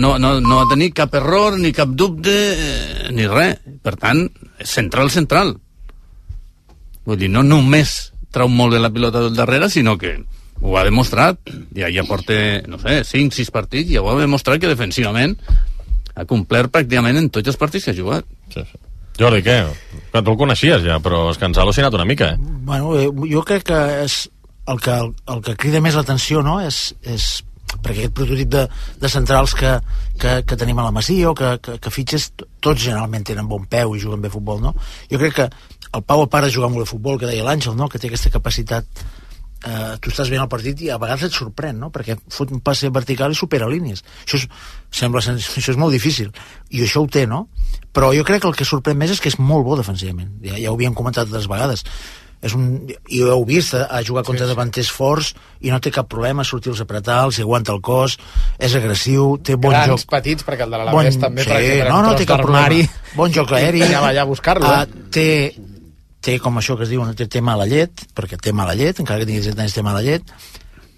no, no, no ha tenir cap error, ni cap dubte, eh, ni res. Per tant, central, central. Vull dir, no només trau molt bé la pilota del darrere, sinó que ho ha demostrat. Ja, ja porta, no sé, 5, 6 partits, i ja ho ha demostrat que defensivament ha complert pràcticament en tots els partits que ha jugat. Sí, sí. Jordi, què? Que tu el coneixies ja, però és que ens ha al·lucinat una mica, eh? Bueno, eh, jo crec que és el que, el, el que crida més l'atenció no? és, és perquè aquest prototip de, de centrals que, que, que tenim a la Masia o que, que, que fitxes, tots generalment tenen bon peu i juguen bé a futbol, no? Jo crec que el Pau, part de jugar molt a futbol, que deia l'Àngel, no? que té aquesta capacitat eh, tu estàs veient el partit i a vegades et sorprèn, no? perquè fot un passe vertical i supera línies. Això és, sembla, això és molt difícil, i això ho té, no? Però jo crec que el que sorprèn més és que és molt bo defensivament. Ja, ja ho havíem comentat altres vegades. És un, i ho heu vist, a, a jugar contra sí, davanters forts i no té cap problema a sortir-los a apretar, els aguanta el cos, és agressiu, té bon Grans, joc. petits, perquè el de l'Alavés bon, també, sí, per exemple, no, no, té cap problema. Bon joc aeri. I allà a buscar-lo. Uh, té, té com això que es diu, té, té mala llet, perquè té mala llet, encara que tingui 7 anys té mala llet,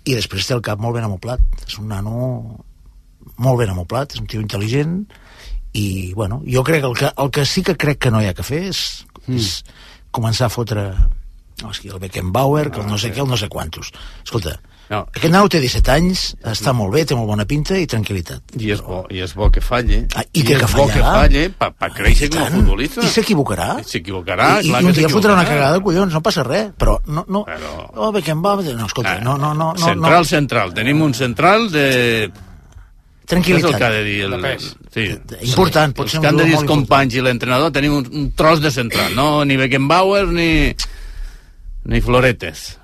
i després té el cap molt ben amoplat. És un nano molt ben amoplat, és un tio intel·ligent, i, bueno, jo crec que el que, el que sí que crec que no hi ha que fer és, mm. és començar a fotre no, és que el Beckenbauer, que el no sé què, el no sé quantos. Escolta, No. aquest nano té 17 anys, està molt bé, té molt bona pinta i tranquil·litat. I és bo, i és bo que falle. Ah, i que- és que bo que falle per pa créixer com a futbolista. I s'equivocarà. S'equivocarà, I, clar i un que dia fotrà una cagada, collons, no passa res, però no, no, Però- oh, Beckenbauer, no, escolta, no, no, no, no, central, no, central. Tenim un central de... Què és el que ha tranquil·litat. de dir? El, De. Sí. Important, pot Els ser que un han de dir els companys i l'entrenador tenim un, un tros de central, no ni Beckenbauer ni ni Floretes.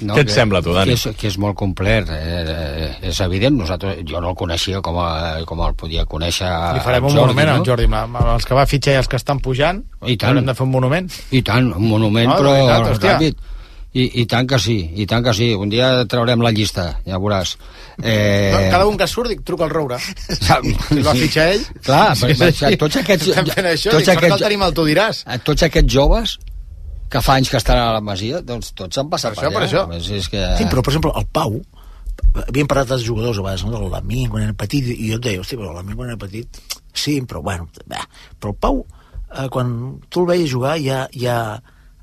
No, Què et que- sembla, tu, Dani? Que és, que és molt complet, eh, eh, és evident. Nosaltres, jo no el coneixia com, a, com el podia conèixer Li farem el un Jordi, monument no? al Jordi, amb, els que va fitxar i els que estan pujant. I tant. Haurem de fer un monument. I tant, un monument, No, de però veritat, ràpid. I, I tant que sí, i tant que sí. Un dia traurem la llista, ja veuràs. Eh... No, cada un que surt, dic, truca al Roure. Sap- Si el va fitxar ell... Clar, Sí, sí. tots aquests... Estem fent això, tots dic, que aquests- el tenim al Tu diràs. a tots aquests joves que fa anys que estan a la Masia, doncs tots han passat Per això, per allà. això. A més, és que... Sí, però, per exemple, el Pau, havíem parlat dels jugadors a vegades, no? de l'Amin quan era petit, i jo et deia, hosti, però l'Amin quan era petit, sí, però bueno, bé. però el Pau, eh, quan tu el veies jugar, ja, ja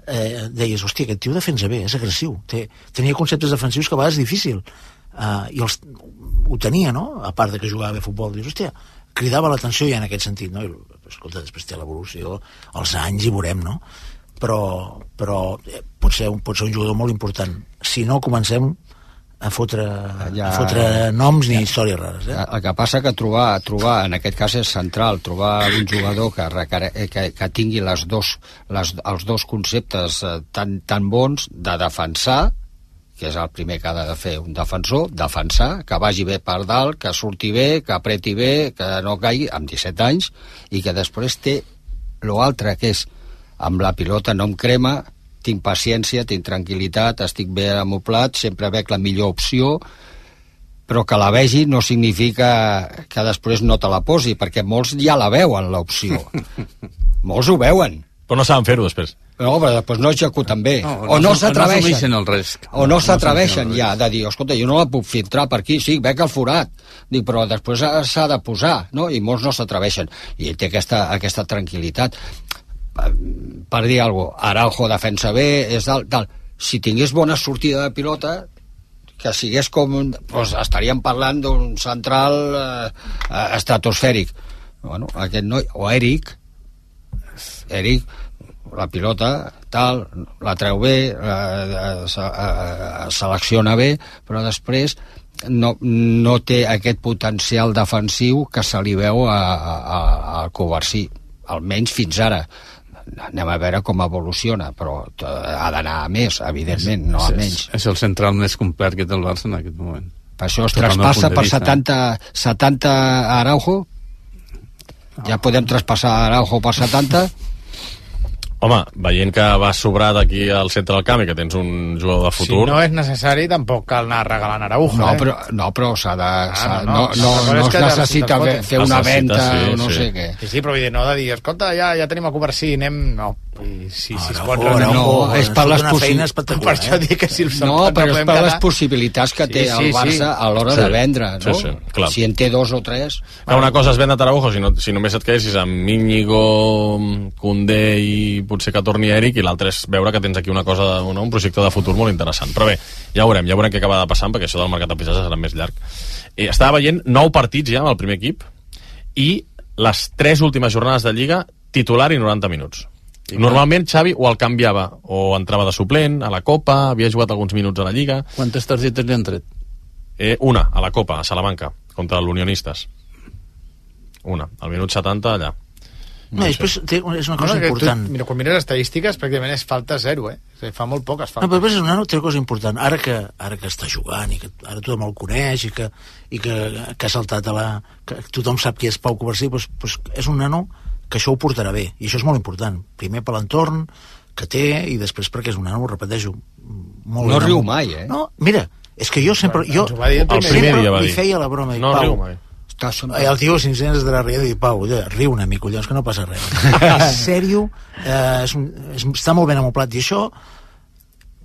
eh, deies, hòstia, aquest tio defensa bé, és agressiu, té, tenia conceptes defensius que a vegades és difícil, eh, i els, ho tenia, no?, a part de que jugava bé a futbol, dius, hòstia, cridava l'atenció ja en aquest sentit, no? I, escolta, després té l'evolució, els anys i veurem, no? Però, però eh, pot, ser, un- pot ser un jugador molt important. Si no, comencem a fotre, Ja- a fotre noms ni històries rares. Eh? El que passa que trobar, trobar, en aquest cas és central, trobar un jugador que, eh, que, que tingui les dos, les, els dos conceptes eh, tan, tan bons de defensar, que és el primer que ha de fer un defensor, defensar, que vagi bé per dalt, que surti bé, que apreti bé, que no caigui, amb 17 anys, i que després té l'altre, que és amb la pilota no em crema, tinc paciència, tinc tranquil·litat, estic bé amoplat, sempre veig la millor opció, però que la vegi no significa que després no te la posi, perquè molts ja la veuen, l'opció. molts ho veuen. Però no saben fer-ho després. No, però després no executen bé. No, o no no s'atreveixen. assumeixen el risc. O no No s'atreveixen el ja de dir, escolta, jo no la puc filtrar per aquí, sí, veig el forat. Dic, però després s'ha de posar, no? I molts no s'atreveixen. I ell té aquesta, aquesta tranquil·litat. Per, per dir alguna cosa, Araujo defensa bé, és tal, tal. Si tingués bona sortida de pilota, que sigués com... un- Doncs estaríem parlant d'un central eh, eh, estratosfèric. Bueno, aquest noi, o Eric, Eric, la pilota, tal, la treu bé, eh, se, eh, selecciona bé, però després no, no té aquest potencial defensiu que se li veu a, a, a- Covarsí, almenys fins ara. Anem a veure com evoluciona, però ha d'anar a més, evidentment, no a És- menys. És el central més complet que té el Barça en aquest moment. Per això es traspassa per vista. 70, 70 a Araujo? Ja podem traspassar Araujo per 70? Home, veient que va sobrat aquí al centre del camp i que tens un jugador de futur... Si no és necessari, tampoc cal anar regalant Araujo, No, eh? però, no, però s'ha de... s'ha- no, no, no, no, no, és es que necessita fer, fer una venda sí, o no sí. sé què. Sí, sí, però vull dir, no de dir, escolta, ja, ja tenim a Covarsí, anem... No, I si, si es pot renovar... No, és per les una possi- feina Per això dic que si el No, però és per les possibilitats que té Sí, sí, el Barça sí. a l'hora Sí. de vendre, no? Sí, sí, clar. Si en té dos o tres... Que una cosa és vendre Araujo si, no, si només et quedessis amb Íñigo, Condé i potser que torni Eric i l'altre és veure que tens aquí una cosa, no? un projecte de futur molt interessant. Però bé, ja veurem, ja veurem què acaba de passant perquè això del mercat de fitxatges serà més llarg. Eh, estava veient nou partits ja amb el primer equip i les tres últimes jornades de Lliga titular i 90 minuts. Normalment Xavi o el canviava o entrava de suplent a la Copa, havia jugat alguns minuts a la Lliga Quantes targetes li han tret? eh, una a la Copa, a Salamanca contra l'Unionistes una, al minut 70 allà No, i després té, és una cosa No, que important. Tu, mira, quan mires estadístiques, pràcticament és falta zero, eh? O sigui, fa molt poques No, faltes. però després és un nano té una cosa important. Ara que, ara que està jugant i que ara tothom el coneix i que, i que, que ha saltat a la... que tothom sap qui és Pau Covarsí, doncs, doncs és un nano que això ho portarà bé. I això és molt important. Primer per l'entorn que té i després perquè és un nano, ho repeteixo, molt No riu mai, eh? No, mira, és que jo sempre... Jo, el primer sempre dia, va li dir. feia la broma. No Pau, riu mai Sempre... Eh, El tio Cincenes de la Ria diu, Pau, ja, riu una mica, collons, que no passa res. en sèrio, eh, és, un- és, està molt ben amoplat, i això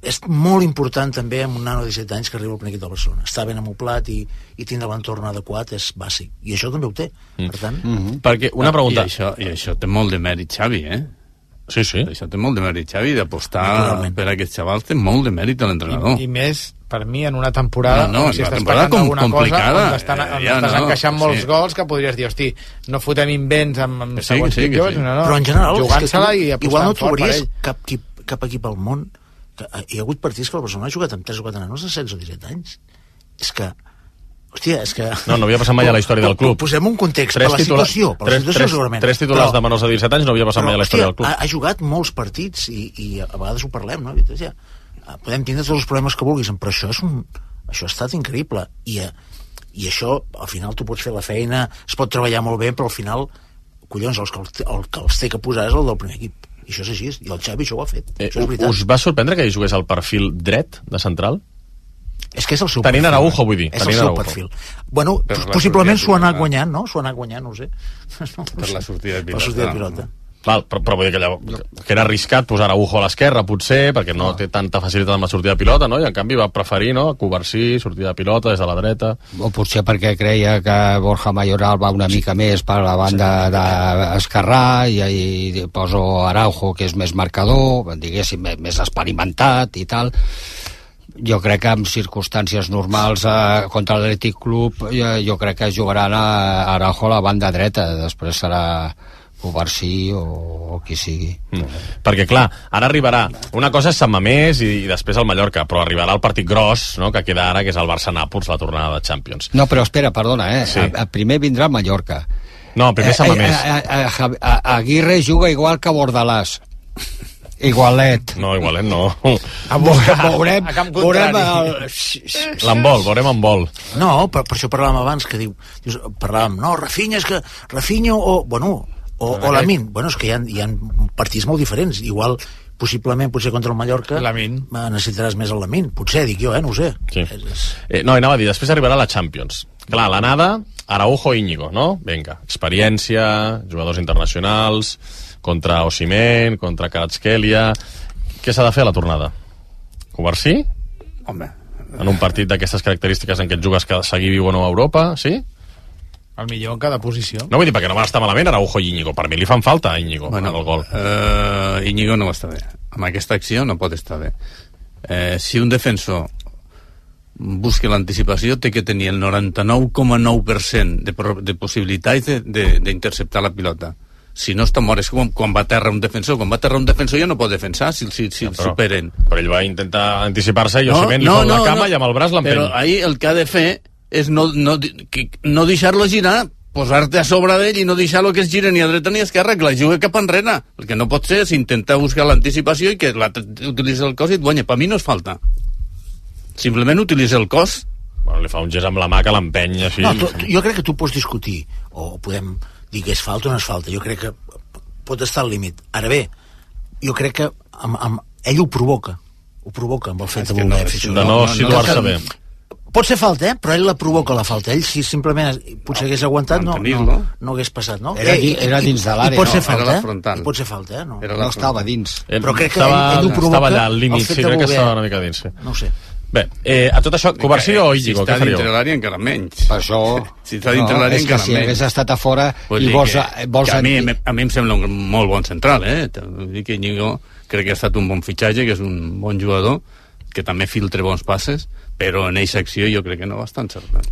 és molt important també amb un nano de 17 anys que arriba al primer equip del Barcelona. Està ben amoplat i, i tindre l'entorn adequat és bàsic. I això també ho té. Mm. Per tant, perquè una pregunta I això, I això té molt de mèrit, Xavi, eh? sí, sí, Això té molt de mèrit, Xavi, d'apostar per aquests xavals té molt de mèrit a l'entrenador. I, I més, per mi, en una temporada No, no, si estàs temporada com- alguna complicada, cosa on, estan, on ja estàs no, encaixant molts sí. gols que podries dir, hosti, no fotem invents amb, amb sí, segons sí, joc, sí. no, no, però en general, és que jugant-se-la tu, i igual no apostant fort per trobaries ell. cap, equip, cap equip al món que eh, hi ha hagut partits que el Barcelona ha jugat amb 3 o 4 nanos de 16 o 17 anys. És que Hòstia, és que... No, no havia passat mai a la història del club. Posem un context, tres, per la titula- situació, per la tres, situació tres, segurament. tres titulars Però- de menors de 17 anys no havia passat mai a la història del club Ha, ha jugat molts partits i, i a vegades ho parlem, no? Eh, podem tindre tots els problemes que vulguis, però això és un, això ha estat increïble. I, eh, I això, al final, tu pots fer la feina, es pot treballar molt bé, però al final, collons, els que, els, el que els té que posar és el del primer equip. I això és així, i el Xavi això ho ha fet. eh, això és veritat. us va sorprendre que hi jugués al perfil dret de central? És que és el seu Tenint perfil. Araujo, vull dir, És el seu Araujo. perfil. Bueno, Per possiblement s'ho ha anat pilota. guanyant, no? S'ho ha anat guanyant, no ho sé. No, no Per la sortida de Per la pilota. sortida de pilota. Val, però, però vull dir que, llavors, que era arriscat posar Araujo a l'esquerra, potser, perquè no, té tanta facilitat amb la sortida de pilota, no? I en canvi va preferir, no?, Covarsí, sortida de pilota des de la dreta... O potser perquè creia que Borja Mayoral va una mica més per la banda d'Esquerrà i, i poso Araujo, que és més marcador, diguéssim, més, més experimentat i tal. Jo crec que en circumstàncies normals eh, contra l'Atlètic Club jo, jo crec que jugaran a Araujo a la banda dreta, després serà Covarsí o, o qui sigui. Mm. Perquè, clar, ara arribarà... Una cosa és Sant Mamés i, i després el Mallorca, però arribarà el partit gros, no?, que queda ara, que és el Barça-Nàpols, la tornada de Champions. No, però espera, perdona, eh? Sí. A, a, primer vindrà Mallorca. No, primer Sant Mamés. a, a, a, a, Aguirre juga igual que Bordalàs. Igualet. No, igualet no. A buscar, veurem, a camp veurem el... L'embol, veurem en vol. No, per, per això parlàvem abans, que diu, dius, parlàvem, no, Rafinha és que... Rafinha o, bueno, o, o Lamin. Bueno, és que hi ha, hi ha partits molt diferents. Igual, possiblement, potser contra el Mallorca Lamin. eh, necessitaràs més el Lamin. Potser, dic jo, eh, no ho sé. Sí. És. Eh, no, i anava a dir, després arribarà la Champions. Clar, l'anada, Araujo i Íñigo, no? Vinga, experiència, jugadors internacionals, contra Osimhen, contra Karatskelia... Què s'ha de fer a la tornada? Covarsí? Home, En un partit d'aquestes característiques en què et jugues que seguir viu o no a Europa, sí? El millor en cada posició. No vull dir perquè no va estar malament Araujo i Íñigo. Per mi li fan falta a Íñigo bueno, en el gol. Uh, Íñigo no va estar bé. Amb aquesta acció no pot estar bé. Eh, si un defensor busca l'anticipació, té que tenir el 99,9% de, de possibilitats de- de- d'interceptar la pilota. Si no està mort, és com quan va a terra un defensor. Quan va a terra un defensor ja no pot defensar si, si, si el Però, superen. però ell va intentar anticipar-se i Osimhen li fot la cama i amb el braç l'empeny. Però ahir el que ha de fer és no, no, no deixar-lo girar, posar-te a sobre d'ell i no deixar-lo que es gire ni a dreta ni a esquerra, que la jugui cap enrere. El que no pot ser és intentar buscar l'anticipació i que l'altre utilitzi el cos i et guanya. Per mi no és falta. Simplement utilitza el cos. Bueno, li fa un gest amb la mà que l'empeny així. No, tu, jo crec que tu pots discutir, o podem dir que és falta o no és falta. Jo crec que pot estar al límit. Ara bé, jo crec que amb, amb, ell ho provoca. Ho provoca amb el fet de voler no, fer això. de no situar-se bé. Pot ser falta, eh? però ell la provoca la falta. Ell, si simplement potser hagués aguantat, no, no, no hagués passat, no? Era di- era dins de l'àrea, I pot no? ser Era falta, la eh? frontal. I pot ser falta, eh? No, Era No estava dins. Ell Però crec que estava, ell- ell ho provoca estava allà al límit, sí, crec que estava una mica dins, sí. no ho sé. Bé, eh, a tot això, Covarsí o si Íñigo, està què faríeu? dintre l'àrea encara menys. Per això... Si està dintre l'àrea és que encara si menys. hagués estat a fora Vull i vols, que, vols que a, mi, a mi em sembla un molt bon central, eh? Vull dir que Íñigo crec que ha estat un bon fitxatge, que és un bon jugador, que també filtre bons passes, però en eixa acció jo crec que no va estar encertat.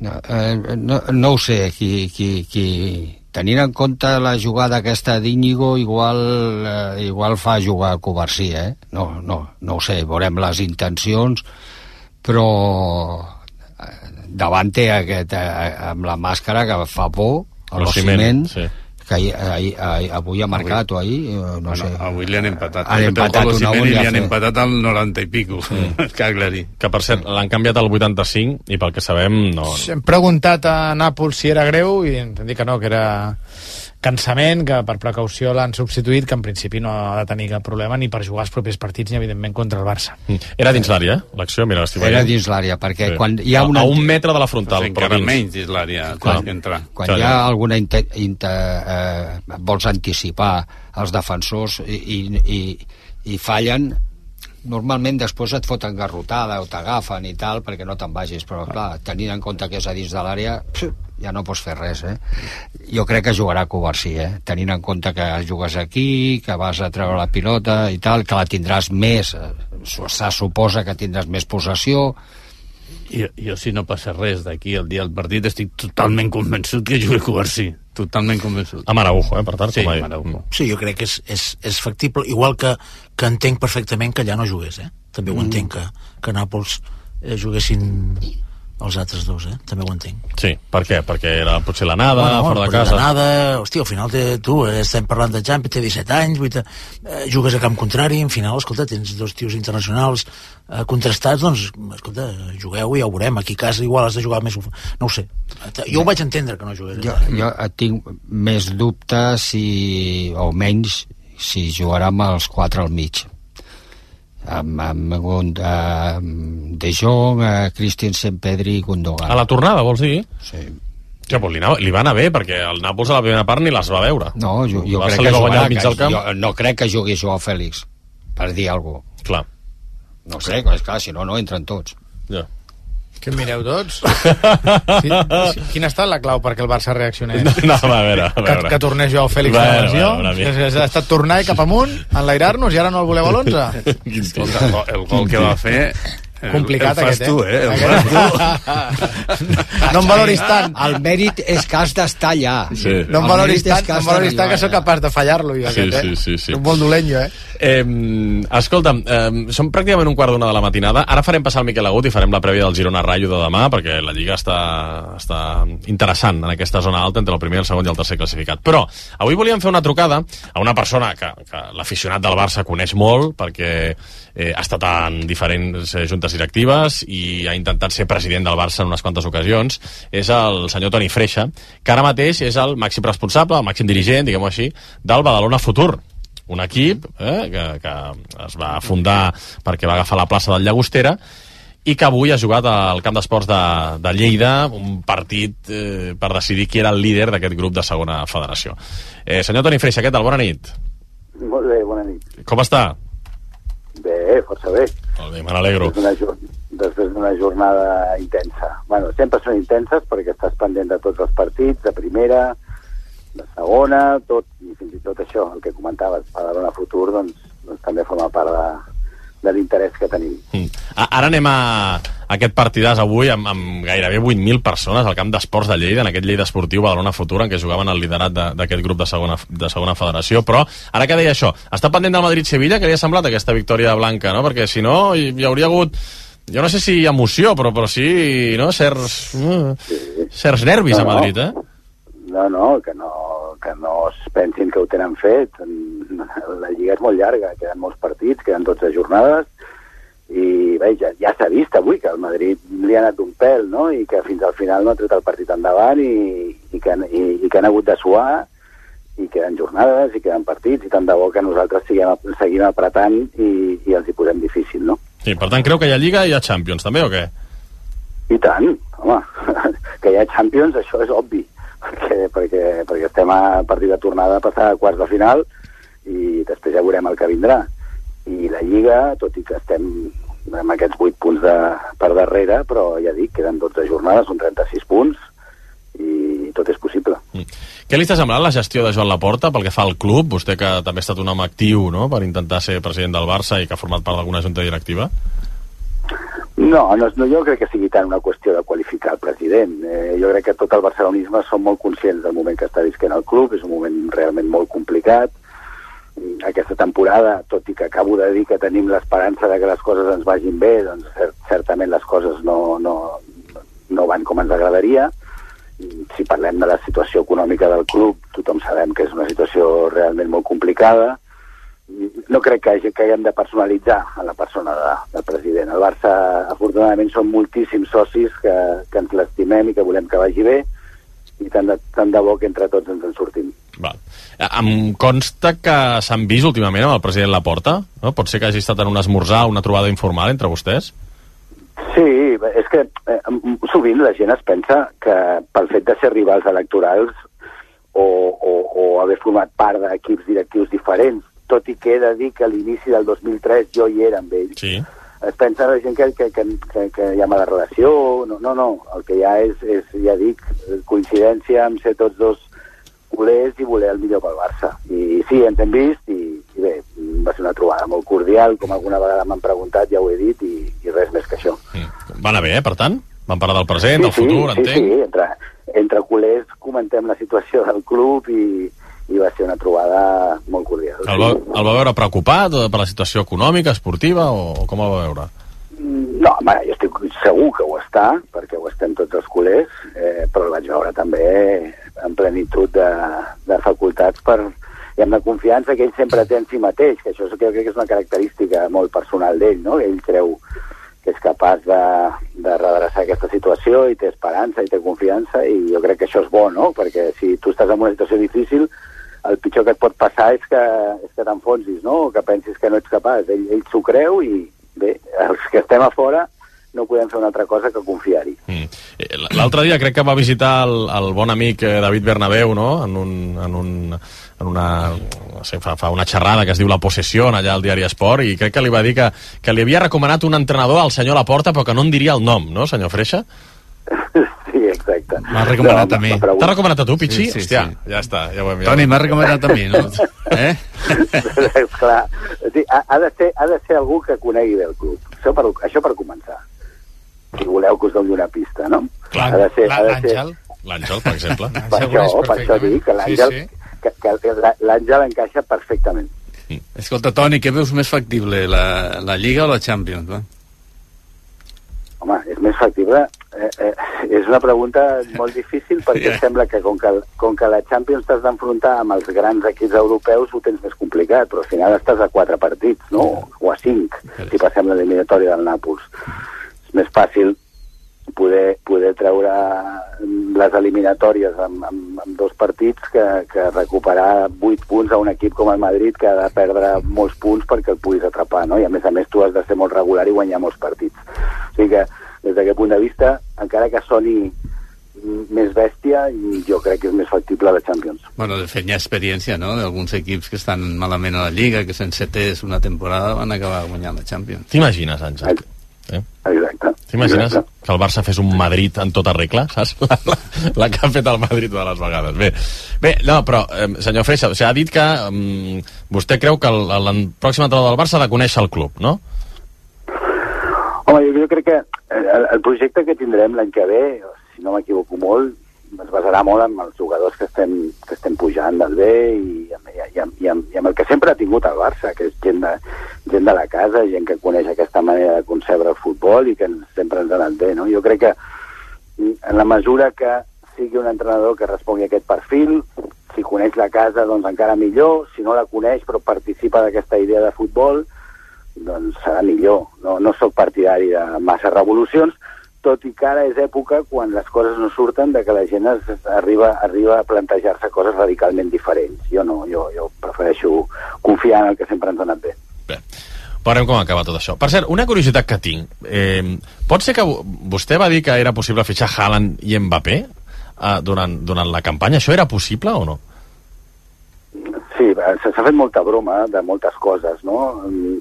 No, eh, no, no ho sé, qui, qui, qui... Tenint en compte la jugada aquesta d'Íñigo, igual, eh, igual fa jugar a Covarsí, eh? No, no, no ho sé, veurem les intencions, però eh, davant té aquest, eh, amb la màscara que fa por, el Ociment, sí. Que ahir, ahir, ahir, avui ha marcat, o ahir, eh, no bueno, sé. avui li han empatat. Han empatat una un i li ha han empatat al 90 i pico, sí. que aclarir. Que, per cert, l'han canviat al 85 i pel que sabem no... Hem preguntat a Nàpols si era greu i han dit que no, que era cansament, que per precaució l'han substituït, que en principi no ha de tenir cap problema ni per jugar els propers partits ni evidentment contra el Barça. Mm. Era dins l'àrea, eh? L'acció, mira, l'estic Era veient. dins l'àrea, perquè Sí. quan hi ha a, una... a un metre de la frontal, però encara dins. menys és l'àrea que entrar. quan hi ha ja. alguna inter, inter, eh, vols anticipar els defensors i, i, i, i fallen normalment després et foten garrotada o t'agafen i tal perquè no te'n vagis, però clar, tenint en compte que és a dins de l'àrea ja no pots fer res, eh? Jo crec que jugarà Covarsí, eh? Tenint en compte que jugues aquí, que vas a treure la pilota i tal, que la tindràs més, eh, se suposa que tindràs més possessió, Jo, jo, si no passa res d'aquí el dia del partit, estic totalment convençut que jugui Covarsí. Totalment convençut. Amb Araujo, eh, per tant, Sí, com a Araujo. Sí, jo crec que és, és, és factible, igual que, que entenc perfectament que allà no jugués, eh? També ho entenc, que, que Nàpols eh, juguessin els altres dos, eh? També ho entenc. Sí, per què? Perquè era potser l'anada, fora de casa. Nada, hòstia, al final té, tu, eh, estem parlant de Champions, té 17 anys, vull dir, eh, jugues a camp contrari, al final, escolta, tens dos tios internacionals eh, contrastats, doncs, escolta, jugueu i ja ho veurem. Aquí a casa igual has de jugar més... No ho sé. Jo ho vaig entendre que no jugués. Jo, jo tinc més dubtes si, o menys si jugarà amb els quatre al mig amb, amb, amb uh, De Jong, uh, Christensen, Pedri i Gundogan A la tornada, vols dir? sí. Ja, pues li, anava, li va anar bé, perquè el Nàpols a la primera part ni les va veure. no, jo, jo crec que jugarà mig del camp. jo no crec que jugui Joao Fèlix per dir alguna cosa Clar. no sé, és clar, si no, no entren tots Ja. Què mireu tots? Sí, sí. Quina ha estat la clau perquè el Barça reaccionés? No, a veure, a Que, veure. que tornés jo Fèlix a la lesió? bueno, una mica. Ha estat tornar cap amunt, enlairar-nos i ara no el voleu a l'11? Escolta, el, gol- el gol que va fer... el- Complicat el fas aquest, eh? tu, eh? El Aquest- fas tu. No em valoris tant. el mèrit és que has d'estar allà Sí. No em valoris tant, que no em valoris tant que sóc capaç de fallar-lo, jo, Sí, aquest, eh? sí, sí, sí. Soc molt dolent, jo, eh? Eh, escolta'm, eh, som pràcticament un quart d'una de la matinada. Ara farem passar el Miquel Agut i farem la prèvia del Girona Rayo de demà, perquè la Lliga està, està interessant en aquesta zona alta entre el primer, el segon i el tercer classificat. Però avui volíem fer una trucada a una persona que, que l'aficionat del Barça coneix molt, perquè eh, ha estat en diferents eh, juntes directives i ha intentat ser president del Barça en unes quantes ocasions. És el senyor Toni Freixa, que ara mateix és el màxim responsable, el màxim dirigent, diguem-ho així, del Badalona Futur un equip eh, que, que es va fundar perquè va agafar la plaça del Llagostera i que avui ha jugat al camp d'esports de, de Lleida un partit eh, per decidir qui era el líder d'aquest grup de segona federació. Eh, senyor Toni Freixa, què tal? Bona nit. Molt bé, bona nit. Com està? Bé, força bé. Molt bé, me n'alegro. Després d'una jornada intensa. Bueno, sempre són intenses perquè estàs pendent de tots els partits, de primera, de segona, tot, i fins i tot això, el que comentaves, Badalona Futur, doncs, doncs també forma part de, de l'interès que tenim. Mm. A- Ara anem a aquest partidàs avui amb, amb gairebé 8.000 persones al camp d'esports de Lleida, en aquest Lleida esportiu Badalona Futura, en què jugaven el liderat de- d'aquest grup de segona, de segona federació. Però, ara que deia això, està pendent del Madrid-Sevilla, que li ha semblat aquesta victòria blanca, no? Perquè si no, hi, hi hauria hagut jo no sé si emoció, però, però sí, no? Certs, uh, certs nervis a No, no. Madrid, eh? No, no, que no, que no es pensin que ho tenen fet. La Lliga és molt llarga, queden molts partits, queden 12 jornades, i bé, ja, ja s'ha vist avui que el Madrid li ha anat un pèl, no?, i que fins al final no ha tret el partit endavant i, i, que, i, i que han hagut de suar i queden jornades i queden partits i tant de bo que nosaltres siguem, seguim apretant i, i els hi posem difícil, no? Sí, per tant, creu que hi ha Lliga i hi ha Champions, també, o què? I tant, home, que hi ha Champions, això és obvi, perquè, perquè, perquè estem a partir de tornada a passar a quarts de final i després ja veurem el que vindrà. I la Lliga, tot i que estem amb aquests 8 punts de, per darrere, però ja dic, queden 12 jornades, són 36 punts, i tot és possible. Què li està semblant la gestió de Joan Laporta pel que fa al club? Vostè que també ha estat un home actiu no? per intentar ser president del Barça i que ha format part d'alguna junta directiva? No, no, no, jo crec que sigui tant una qüestió de qualificar el president. Eh, jo crec que tot el barcelonisme som molt conscients del moment que està visquent el club, és un moment realment molt complicat. Aquesta temporada, tot i que acabo de dir que tenim l'esperança de que les coses ens vagin bé, doncs cert, certament les coses no, no, no van com ens agradaria. Si parlem de la situació econòmica del club, tothom sabem que és una situació realment molt complicada no crec que, que haguem de personalitzar a la persona de, del president. El Barça, afortunadament, són moltíssims socis que, que ens l'estimem i que volem que vagi bé i tant de, tant de bo que entre tots ens en sortim. Val. Em consta que s'han vist últimament amb el president Laporta, no? Pot ser que hagi estat en un esmorzar, una trobada informal entre vostès? Sí, és que eh, sovint la gent es pensa que pel fet de ser rivals electorals o, o, o haver format part d'equips directius diferents tot i que he de dir que a l'inici del 2003 jo hi era amb ell. Sí. Es pensa la gent que, que, que, que, que hi ha mala relació, no, no, no, el que hi ha és, és, ja dic, coincidència amb ser tots dos culers i voler el millor pel Barça. I sí, ens hem vist i, i bé, va ser una trobada molt cordial, com alguna vegada m'han preguntat, ja ho he dit, i, i res més que això. Mm. Va anar bé, eh, per tant? Van parlar del present, del sí, futur, sí, entenc? Sí, entre, entre culers comentem la situació del club i, i va ser una trobada molt cordial. El va, el va veure preocupat per la situació econòmica, esportiva, o, o com el va veure? Mm, No, home, jo estic segur que ho està, perquè ho estem tots els culers, eh, però el vaig veure també en plenitud de, de facultats per, i amb la confiança que ell sempre té en si mateix, que això és, crec que és una característica molt personal d'ell, no? Ell creu que és capaç de, de redreçar aquesta situació i té esperança i té confiança i jo crec que això és bo, no? Perquè si tu estàs en una situació difícil, el pitjor que et pot passar és que, és que t'enfonsis, no? O que pensis que no ets capaç. Ell, ell s'ho creu i, bé, els que estem a fora no podem fer una altra cosa que confiar-hi. Mm. Eh, L'altre dia crec que va visitar el, el bon amic eh, David Bernabéu, no?, en, un, en, un, en una, no sé, fa, fa una xerrada que es diu La Possessió, allà al diari Esport, i crec que li va dir que, que li havia recomanat un entrenador al senyor Laporta, però que no en diria el nom, no, senyor Freixa? exacte. M'ha recomanat a mi. T'ha recomanat a tu, Pichi? Sí, sí, Hòstia, sí. ja està, ja ho hem... Ja Toni, m'ha recomanat a mi, no? Eh? és clar. Sí, ha, ha, de ser, ha de ser algú que conegui bé el club. Això per, això per començar. Si voleu que us doni una pista, no? Clar. ha de ser, ha de ser, L'Àngel? L'Àngel, per exemple. per Segur això, per això dic que l'Àngel Sí, sí. que, que l'Àngel encaixa perfectament. Escolta, Toni, què veus més factible, la, la Lliga o la Champions? Va? Home, és més factible. Eh, eh, és una pregunta molt difícil perquè Ja. sembla que com que, com que la Champions t'has d'enfrontar amb els grans equips europeus ho tens més complicat, però al final estàs a quatre partits, no? O a cinc, si passem l'eliminatòria del Nàpols. És més fàcil poder, poder treure les eliminatòries amb, amb, amb dos partits que, que recuperar vuit punts a un equip com el Madrid que ha de perdre molts punts perquè el puguis atrapar, no? I a més a més tu has de ser molt regular i guanyar molts partits. O sigui que, des d'aquest punt de vista, encara que soni més bèstia, jo crec que és més factible la Champions. Bueno, de fet, hi ha experiència, no?, d'alguns equips que estan malament a la Lliga, que sense setès una temporada van acabar guanyant la Champions. T'imagines, Àngel? Exacte. T'imagines que el Barça fes un Madrid en tota regla, saps? La, la, la que ha fet el Madrid de les vegades. Bé, bé no, però, eh, senyor Freixa, o sigui, ha dit que eh, vostè creu que el, el pròxim entrenador del Barça ha de conèixer el club, no? Home, jo, jo crec que el, el projecte que tindrem l'any que ve, si no m'equivoco molt, es basarà molt en els jugadors que estem, que estem pujant del bé i, i, i, i, amb, i amb el que sempre ha tingut el Barça, que és gent de, gent de la casa, gent que coneix aquesta manera de concebre el futbol i que sempre ens ha anat bé. No? Jo crec que en la mesura que sigui un entrenador que respongui a aquest perfil, si coneix la casa, doncs encara millor, si no la coneix però participa d'aquesta idea de futbol, doncs serà millor. No, no sóc partidari de massa revolucions, tot i que ara és època quan les coses no surten de que la gent es, arriba, arriba a plantejar-se coses radicalment diferents. Jo no, jo, jo prefereixo confiar en el que sempre ens ha anat bé. Bé. veurem com acaba tot això. Per cert, una curiositat que tinc. Eh, pot ser que vo- vostè va dir que era possible fitxar Haaland i Mbappé eh, durant, durant la campanya. Això era possible o no? Eh, s'ha fet molta broma de moltes coses, no? Mm,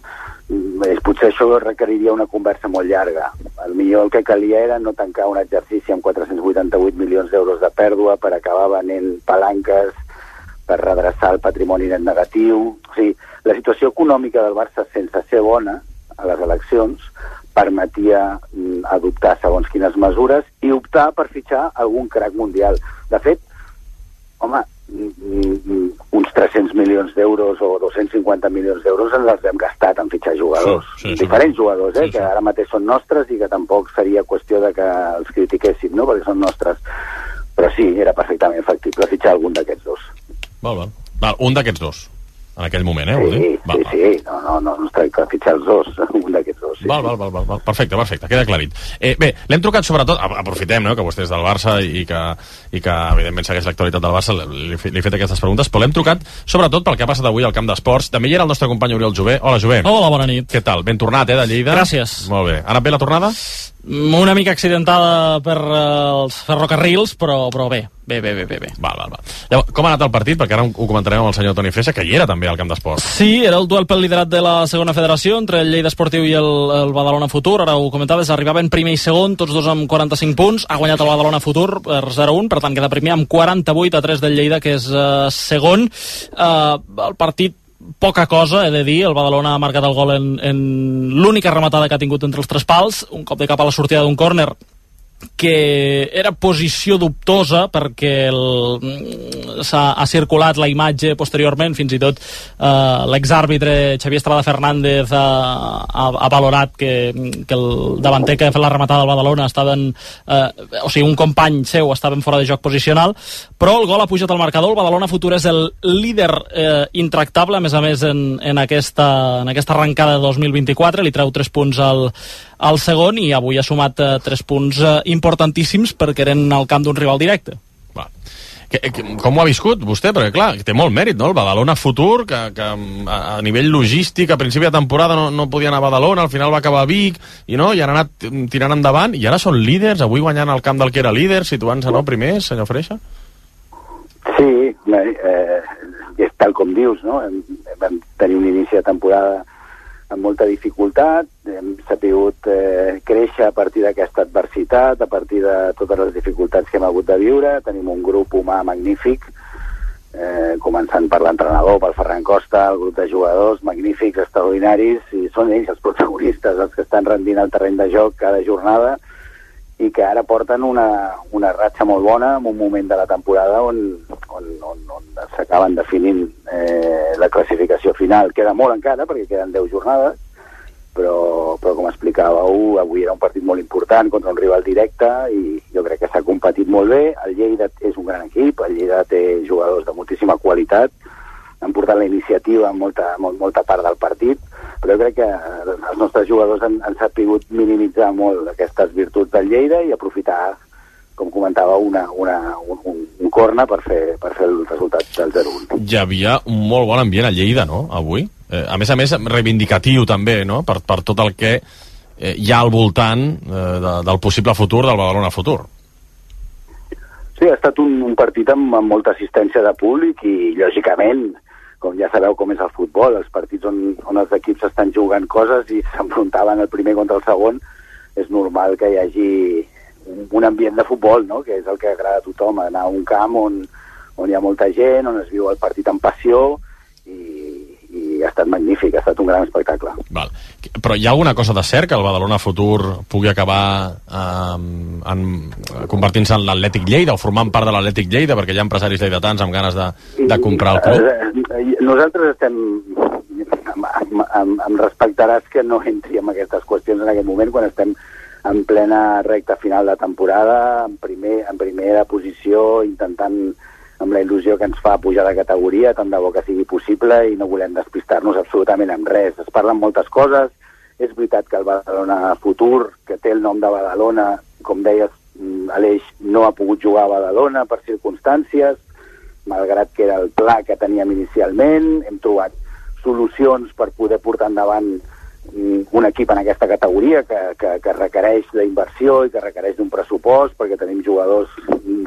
Potser això requeriria una conversa molt llarga. El millor el que calia era no tancar un exercici amb 488 milions d'euros de pèrdua per acabar venent palanques per redreçar el patrimoni net negatiu. O sigui, la situació econòmica del Barça sense ser bona a les eleccions permetia mm, adoptar segons quines mesures i optar per fitxar algun crac mundial. De fet, home, uns 300 milions d'euros o 250 milions d'euros ens els hem gastat en fitxar jugadors. Sí, sí, sí. Diferents jugadors, eh, Sí, sí. que ara mateix són nostres i que tampoc seria qüestió de que els critiquéssim, no?, perquè són nostres. Però sí, era perfectament factible fitxar algun d'aquests dos. Val, val. val un d'aquests dos, en aquell moment, eh? Sí, dir? Val, sí, val. sí, no, no, no, no es tracta de fitxar els dos, un d'aquests dos. Sí, Val, val, val, val, val. Perfecte, perfecte, queda aclarit. Eh, bé, l'hem trucat sobretot, aprofitem no, que vostè és del Barça i que, i que evidentment segueix l'actualitat del Barça, li, li he fet aquestes preguntes, però l'hem trucat sobretot pel que ha passat avui al camp d'esports. També hi era el nostre company Oriol Jové. Hola, Jové. Hola, bona nit. Què tal? Ben tornat, eh, de Lleida? Gràcies. Molt bé. Ha anat bé la tornada? Una mica accidentada per eh, els ferrocarrils, però, però bé, bé, bé, bé, bé, bé. Val, val, val. Llavors, com ha anat el partit? Perquè ara ho comentarem amb el senyor Toni Freixa, que hi era també al camp d'esports. Sí, era el duel pel liderat de la segona federació entre el Lleida Esportiu i el, el Badalona Futur. Ara ho comentaves, arribaven primer i segon, tots dos amb 45 punts. Ha guanyat el Badalona Futur per 0-1, per tant queda primer amb 48 a 3 del Lleida, que és eh, segon. Eh, el partit poca cosa, he de dir, el Badalona ha marcat el gol en, en l'única rematada que ha tingut entre els tres pals, un cop de cap a la sortida d'un córner que era posició dubtosa perquè el- s'ha ha circulat la imatge posteriorment, fins i tot eh, l'exàrbitre Xavier Estrada Fernández ha, ha, ha valorat que, que el davanter que ha fet la rematada al Badalona estaven, eh, o sigui, un company seu estava en fora de joc posicional, però el gol ha pujat al marcador, el Badalona Futur és el líder eh, intractable, a més a més en, en, aquesta, en aquesta arrencada de 2024, li treu 3 punts al, al segon i avui ha sumat eh, 3 punts eh, importantíssims perquè eren al camp d'un rival directe. Va. Que, que, com ho ha viscut vostè? Perquè, clar, té molt mèrit, no? El Badalona futur, que, que a, a nivell logístic, a principi de temporada no, no podia anar a Badalona, al final va acabar a Vic, i no, i han anat tirant endavant, i ara són líders, avui guanyant el camp del que era líder, situant-se, no, primer, senyor Freixa? Sí, bé, eh, és tal com dius, no? Vam tenir un inici de temporada amb molta dificultat, hem sabut eh, créixer a partir d'aquesta adversitat, a partir de totes les dificultats que hem hagut de viure, tenim un grup humà magnífic, eh, començant per l'entrenador, pel Ferran Costa, el grup de jugadors magnífics, extraordinaris, i són ells els protagonistes, els que estan rendint el terreny de joc cada jornada, i que ara porten una, una ratxa molt bona en un moment de la temporada on, on, on, on s'acaben definint eh, la classificació final. Queda molt encara, perquè queden 10 jornades, però, però com explicàveu, avui era un partit molt important contra un rival directe i jo crec que s'ha competit molt bé. El Lleida és un gran equip, el Lleida té jugadors de moltíssima qualitat, han portat la iniciativa en molta, molt, molta part del partit, però crec que els nostres jugadors han, han sapigut minimitzar molt aquestes virtuts del Lleida i aprofitar, com comentava, una, una, un, un, un corna per fer, per fer el resultat del 0-1. Hi havia un molt bon ambient a Lleida, no?, avui. Eh, a més a més, reivindicatiu també, no?, per, per tot el que eh, hi ha al voltant eh, de, del possible futur del Badalona futur. Sí, ha estat un, un partit amb, amb molta assistència de públic i, lògicament, com ja sabeu com és el futbol, els partits on, on els equips estan jugant coses i s'enfrontaven el primer contra el segon, és normal que hi hagi un, un ambient de futbol, no? que és el que agrada a tothom, anar a un camp on, on hi ha molta gent, on es viu el partit amb passió i, i ha estat magnífic, ha estat un gran espectacle. Val. Però hi ha alguna cosa de cert que el Badalona futur pugui acabar eh, en, convertint-se en l'Atlètic Lleida o formant part de l'Atlètic Lleida perquè hi ha empresaris lleidatans amb ganes de, de comprar el club? Eh, eh, Nosaltres estem... Em, em, em, em respectaràs que no entri en aquestes qüestions en aquest moment quan estem en plena recta final de temporada, en, primer, en primera posició, intentant amb la il·lusió que ens fa pujar de categoria, tant de bo que sigui possible, i no volem despistar-nos absolutament amb res. Es parlen moltes coses, és veritat que el Badalona Futur, que té el nom de Badalona, com deies, mm, Aleix no ha pogut jugar a Badalona per circumstàncies, malgrat que era el pla que teníem inicialment, hem trobat solucions per poder portar endavant mm, un equip en aquesta categoria que, que, que requereix d'inversió i que requereix d'un pressupost perquè tenim jugadors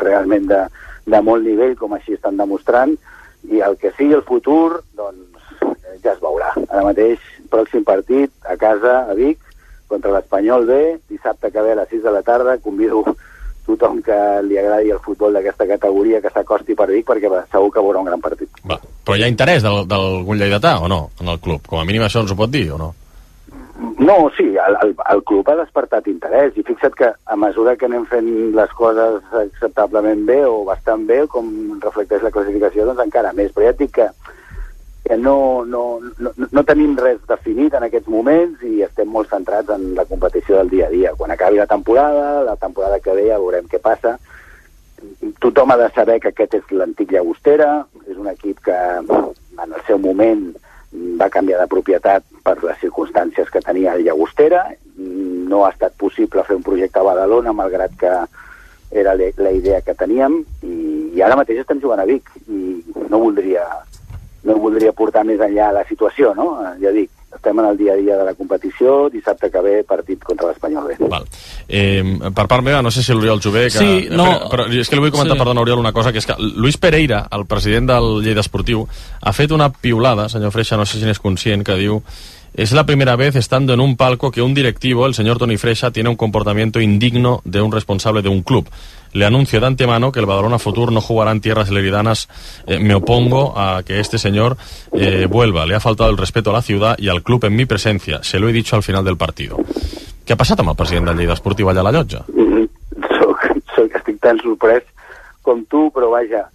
realment de, de molt nivell, com així estan demostrant, i el que sigui el futur, doncs eh, ja es veurà. Ara mateix, pròxim partit, a casa, a Vic, contra l'Espanyol B, dissabte que ve a les 6 de la tarda, convido tothom que li agradi el futbol d'aquesta categoria que s'acosti per Vic perquè segur que veurà un gran partit. Va. Però hi ha interès d'algun lleidatà o no, en el club? Com a mínim això ens ho pot dir o no? No, sí, el, el, el club ha despertat interès i fixa't que a mesura que anem fent les coses acceptablement bé o bastant bé, com reflecteix la classificació, doncs encara més. Però ja et dic que, que no, no, no, no tenim res definit en aquests moments i estem molt centrats en la competició del dia a dia. Quan acabi la temporada, la temporada que ve ja veurem què passa. Tothom ha de saber que aquest és l'antic Llagostera, és un equip que en el seu moment va canviar de propietat per les circumstàncies que tenia el Llagostera. No ha estat possible fer un projecte a Badalona, malgrat que era la idea que teníem, i, i ara mateix estem jugant a Vic, i no voldria, no voldria portar més enllà la situació, no? Ja dic, estem en el dia a dia de la competició, dissabte que ve partit contra l'Espanyol B. Val. Eh, per part meva, no sé si l'Oriol Jové... Que... Sí, no- Però, però és que li vull comentar, Sí. sí. perdona, Oriol, una cosa, que és que Luis Pereira, el president del Lleida Esportiu, ha fet una piulada, senyor Freixa, no sé si n'és conscient, que diu es la primera vez estando en un palco que un directivo, el señor Tony Freixa, tiene un comportamiento indigno de un responsable de un club. Le anuncio de antemano que el Badalona Futur no jugará en tierras leridanas. Eh, me opongo a que este señor eh, vuelva. Le ha faltado el respeto a la ciudad y al club en mi presencia. Se lo he dicho al final del partido. Què ha passat amb el del Lleida Esportiu allà a la llotja? Mhm. Soc, soc, estic tan sorprès com tu, però vaja,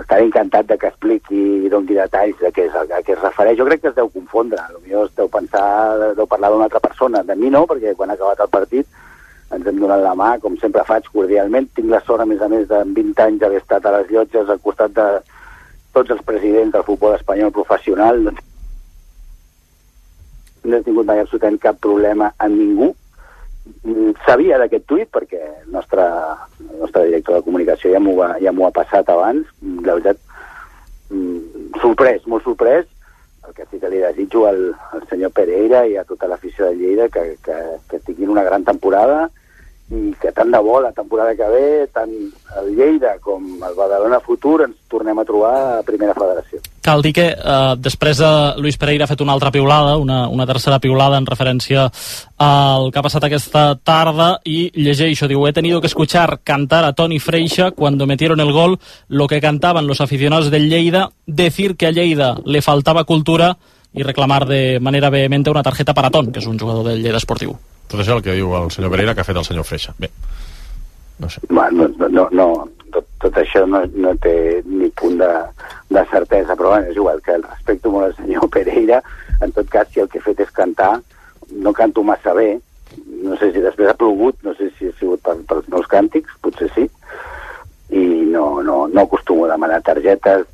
estaré encantat de que expliqui i doni detalls de què és a què es refereix. Jo crec que es deu confondre, potser es deu pensar, deu parlar d'una altra persona. De mi no, perquè quan ha acabat el partit ens hem donat la mà, com sempre faig, cordialment. Tinc la sort, a més a més, de 20 anys d'haver estat a les llotges al costat de tots els presidents del futbol espanyol professional. Doncs no he tingut mai absolutament cap problema amb ningú, Mm, sabia d'aquest tuit perquè el nostre, el nostre director de comunicació ja m'ho ja ha passat abans. Mm, la veritat mm, sorprès, molt sorprès. El que sí que li desitjo al, al senyor Pereira i a tota l'afició de Lleida que, que, que tinguin una gran temporada i que tant de bo la temporada que ve tant el Lleida com el Badalona Futur ens tornem a trobar a Primera Federació. Cal dir que eh, després de Luis Pereira ha fet una altra piulada, una, una tercera piulada en referència al que ha passat aquesta tarda i llegeixo, diu, he tenido que escuchar cantar a Toni Freixa cuando metieron el gol lo que cantaban los aficionados del Lleida, decir que a Lleida le faltaba cultura y reclamar de manera vehemente una tarjeta para Ton, que és un jugador del Lleida Esportiu. Tot això el que diu el senyor Pereira que ha fet el senyor Freixa. Bé, no sé. Bueno, no, no, no tot, tot això no, no té ni punt de, de certesa, però bueno, és igual que el respecto molt al senyor Pereira. En tot cas, si el que he fet és cantar, no canto massa bé, no sé si després ha plogut, no sé si ha sigut per, pels meus càntics, potser sí, i no, no, no acostumo a demanar targetes.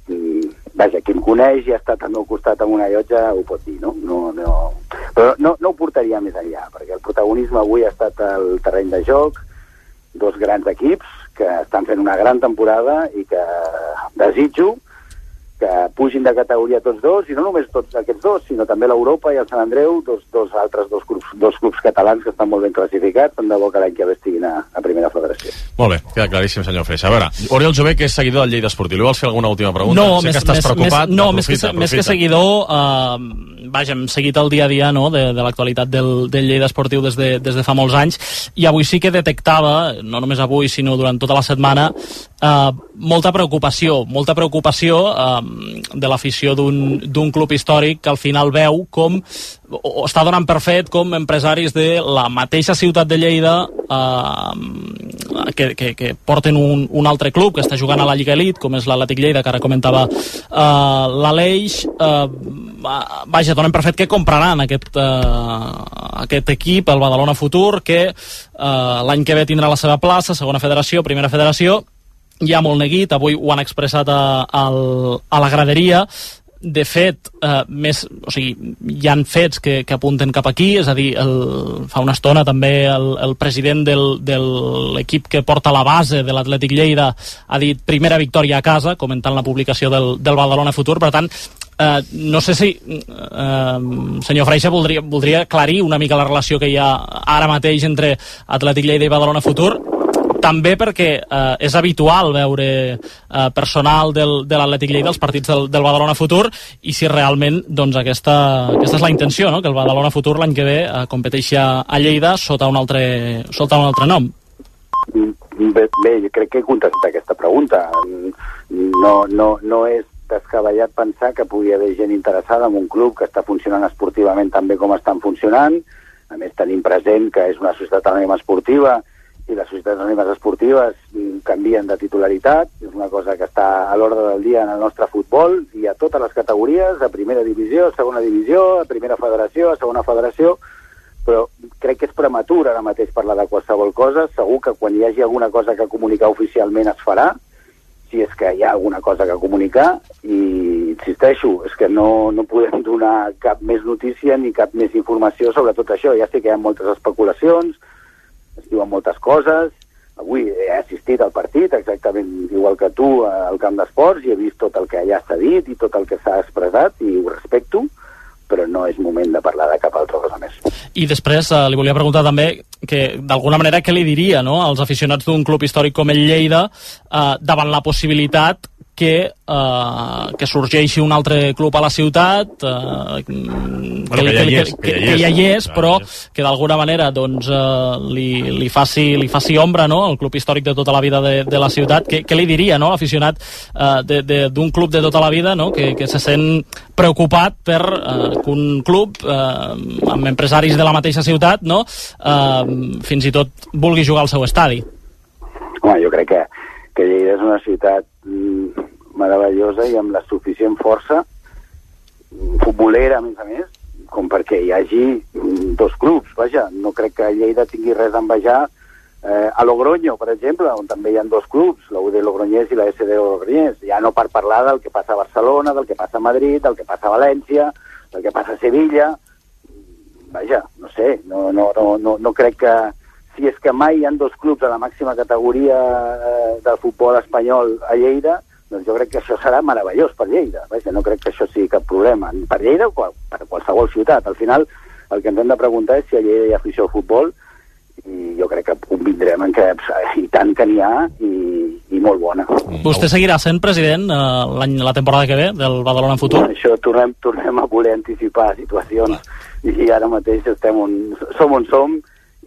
Vaja, qui em coneix i ha estat al meu costat amb una llotja ho pot dir, no? no, no però no, no ho portaria més enllà, perquè el protagonisme avui ha estat el terreny de joc, dos grans equips que estan fent una gran temporada i que desitjo que pugin de categoria tots dos, i no només tots aquests dos, sinó també l'Europa i el Sant Andreu, dos, dos altres dos clubs, dos clubs catalans que estan molt ben classificats, tant de bo que l'any que ve estiguin a, a Primera Federació. Molt bé, queda claríssim, senyor Freixa. A veure, Oriol Jové, que és seguidor del Lleida Esportiu, li vols fer alguna última pregunta? No, sé més, que estàs més, preocupat. més, no, més que, aprofita, més que aprofita. seguidor, eh, vaja, hem seguit el dia a dia no, de, de l'actualitat del, del Lleida Esportiu des de, des de fa molts anys, i avui sí que detectava, no només avui, sinó durant tota la setmana, eh, molta preocupació, molta preocupació eh, de l'afició d'un club històric que al final veu com o, està donant per fet com empresaris de la mateixa ciutat de Lleida eh, que, que, que porten un, un altre club que està jugant a la Lliga Elite, com és l'Atlètic Lleida, que ara comentava eh, l'Aleix, eh, vaja, donen per fet que compraran aquest, eh, aquest equip, el Badalona Futur, que eh, l'any que ve tindrà la seva plaça, segona federació, primera federació, ja molt neguit, avui ho han expressat a, a, la graderia, de fet, eh, més, o sigui, hi han fets que, que apunten cap aquí, és a dir, el, fa una estona també el, el president del, de l'equip que porta la base de l'Atlètic Lleida ha dit primera victòria a casa, comentant la publicació del, del Badalona Futur, per tant, Uh, no sé si uh, senyor Freixa voldria, voldria aclarir una mica la relació que hi ha ara mateix entre Atlètic Lleida i Badalona Futur també perquè eh, és habitual veure eh, personal del, de l'Atlètic Lleida als partits del, del Badalona Futur i si realment doncs, aquesta, aquesta és la intenció, no? que el Badalona Futur l'any que ve eh, competeixi a, a Lleida sota un altre, sota un altre nom. Bé, bé, jo crec que he contestat aquesta pregunta. No, no, no és descabellat pensar que pugui haver gent interessada en un club que està funcionant esportivament tan bé com estan funcionant. A més, tenim present que és una societat anònima esportiva i les societats anònimes esportives mm, canvien de titularitat, és una cosa que està a l'ordre del dia en el nostre futbol i a totes les categories, a primera divisió, a segona divisió, a primera federació, a segona federació, però crec que és prematur ara mateix parlar de qualsevol cosa, segur que quan hi hagi alguna cosa que comunicar oficialment es farà, si és que hi ha alguna cosa que comunicar, i insisteixo, és que no, no podem donar cap més notícia ni cap més informació sobre tot això. Ja sé que hi ha moltes especulacions, es diuen moltes coses, avui he assistit al partit exactament igual que tu al camp d'esports i he vist tot el que allà s'ha dit i tot el que s'ha expressat i ho respecto, però no és moment de parlar de cap altra cosa més. I després eh, li volia preguntar també que d'alguna manera què li diria no, als aficionats d'un club històric com el Lleida eh, davant la possibilitat que, uh, que sorgeixi un altre club a la ciutat uh, que, bueno, que, ja hi és, que, que, que ja hi és, però que d'alguna manera doncs, uh, li, li, faci, li faci ombra no? el club històric de tota la vida de, de la ciutat. Què, què li diria no? l'aficionat uh, d'un club de tota la vida no? que, que se sent preocupat per uh, que un club uh, amb empresaris de la mateixa ciutat no? uh, fins i tot vulgui jugar al seu estadi? Home, jo crec que, que Lleida és una ciutat meravellosa i amb la suficient força futbolera, a més a més, com perquè hi hagi mm, dos clubs. Vaja, no crec que Lleida tingui res a envejar eh, a Logroño, per exemple, on també hi ha dos clubs, la UD Logroñés i la SD Logroñés. Ja no per parlar del que passa a Barcelona, del que passa a Madrid, del que passa a València, del que passa a Sevilla. Vaja, no sé, no, no, no, no, no crec que si és que mai hi ha dos clubs a la màxima categoria eh, del futbol espanyol a Lleida, doncs jo crec que això serà meravellós per Lleida. Vaja, no crec que això sigui cap problema, ni per Lleida o qual, per qualsevol ciutat. Al final, el que ens hem de preguntar és si a Lleida hi ha afició al futbol, i jo crec que convindrem en que i tant que n'hi ha i, i molt bona. Vostè seguirà sent president eh, la temporada que ve del Badalona Futur? Això tornem, tornem a voler anticipar situacions i ara mateix estem on, som on som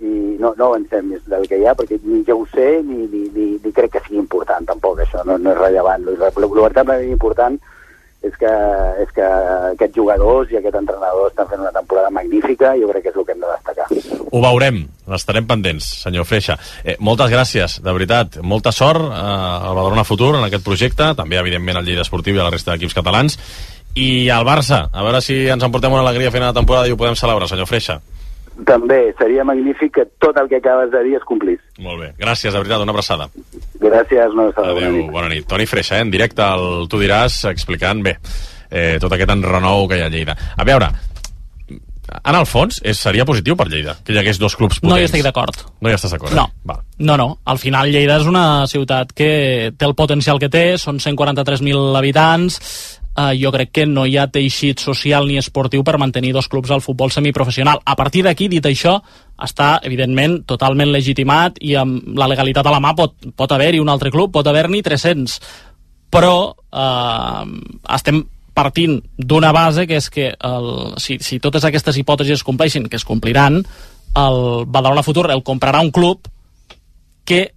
i no, no avancem més del que hi ha perquè ni jo ho sé ni, ni, ni, ni crec que sigui important tampoc això, no, no és rellevant el veritablement important és que, és que aquests jugadors i aquest entrenador estan fent una temporada magnífica i jo crec que és el que hem de destacar. Ho veurem, estarem pendents, senyor Freixa. Eh, moltes gràcies, de veritat. Molta sort eh, al Badalona Futur en aquest projecte, també, evidentment, al Lleida Esportiu i a la resta d'equips catalans. I al Barça, a veure si ens emportem una alegria a final de temporada i ho podem celebrar, senyor Freixa. També, seria magnífic que tot el que acabes de dir es complís. Molt bé. Gràcies, de veritat, una abraçada. Gràcies, una abraçada. Adéu, bona nit. bona nit. Toni Freixa, eh, en directe al Tu diràs, explicant bé eh, tot aquest enrenou que hi ha a Lleida. A veure, en el fons, és, seria positiu per Lleida que hi hagués dos clubs potents. No hi estic d'acord. No hi estàs d'acord, no. eh? Val. No, no. Al final Lleida és una ciutat que té el potencial que té, són 143.000 habitants, eh, jo crec que no hi ha teixit social ni esportiu per mantenir dos clubs al futbol semiprofessional. A partir d'aquí, dit això, està, evidentment, totalment legitimat i amb la legalitat a la mà pot, pot haver-hi un altre club, pot haver-n'hi 300. Però eh, estem partint d'una base que és que el, si, si totes aquestes hipòtesis es compleixin, que es compliran, el Badalona Futur el comprarà un club que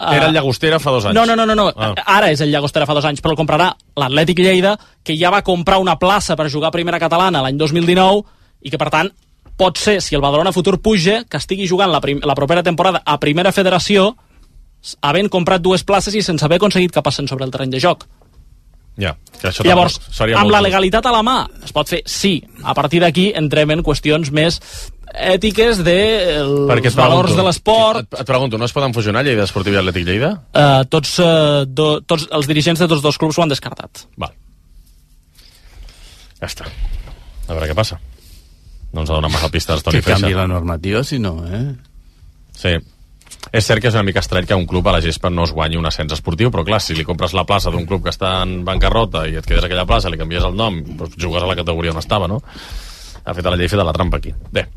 Uh, Era el Llagostera fa dos anys. No, no, no, no, no. Ah. ara és el Llagostera fa dos anys, però el comprarà l'Atlètic Lleida, que ja va comprar una plaça per jugar a Primera Catalana l'any 2019 i que, per tant, pot ser, si el Badalona Futur puja, que estigui jugant la, la propera temporada a Primera Federació havent comprat dues places i sense haver aconseguit que passen sobre el terreny de joc. Ja, que això Llavors, seria amb la legalitat a la mà, es pot fer? Sí. A partir d'aquí entrem en qüestions més ètiques de els valors de l'esport. Et, et pregunto, no es poden fusionar Lleida Esportiu i Atlètic Lleida? Uh, tots, uh, do, tots els dirigents de tots dos clubs ho han descartat. Val. Ja està. A veure què passa. No ens ha donat massa pistes Toni Que Freixa. canvi la normativa, si no, eh? Sí. És cert que és una mica estrany que un club a la gespa no es guanyi un ascens esportiu, però clar, si li compres la plaça d'un club que està en bancarrota i et quedes aquella plaça, li canvies el nom, doncs jugues a la categoria on estava, no? Ha fet la llei feta la trampa aquí. Bé,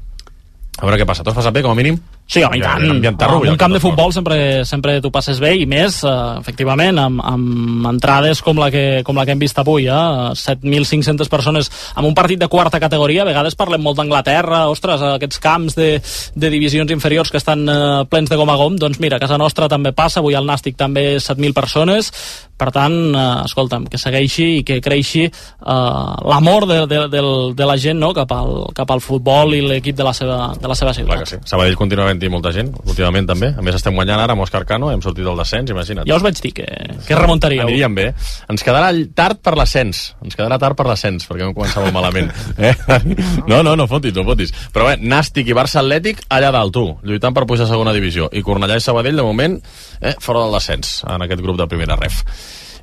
a veure què passa. T'ho has passat bé, com a mínim? Sí, home, i Ja, tant. En ja, un camp de futbol sempre, sempre t'ho passes bé i més, eh, efectivament, amb, amb entrades com la, que, com la que hem vist avui, eh? 7.500 persones amb un partit de quarta categoria. A vegades parlem molt d'Anglaterra, ostres, aquests camps de, de divisions inferiors que estan eh, plens de gom a gom. Doncs mira, a casa nostra també passa, avui al Nàstic també 7.000 persones. Per tant, eh, escolta'm, que segueixi i que creixi eh, l'amor de, de, del, de la gent no? cap, al, cap al futbol i l'equip de, la seva, de la seva Clar que ciutat. sí. Sabadell continua havent-hi molta gent, últimament també. A més, estem guanyant ara amb Òscar Cano, hem sortit del descens, imagina't. Ja us vaig dir que, que remuntaríeu. Aniríem bé. Ens quedarà tard per l'ascens. Ens quedarà tard per l'ascens, perquè vam començar molt malament. Eh? No, no, no fotis, no fotis. Però bé, Nàstic i Barça Atlètic allà dalt, tu, lluitant per pujar a segona divisió. I Cornellà i Sabadell, de moment, eh, fora del descens, en aquest grup de primera ref.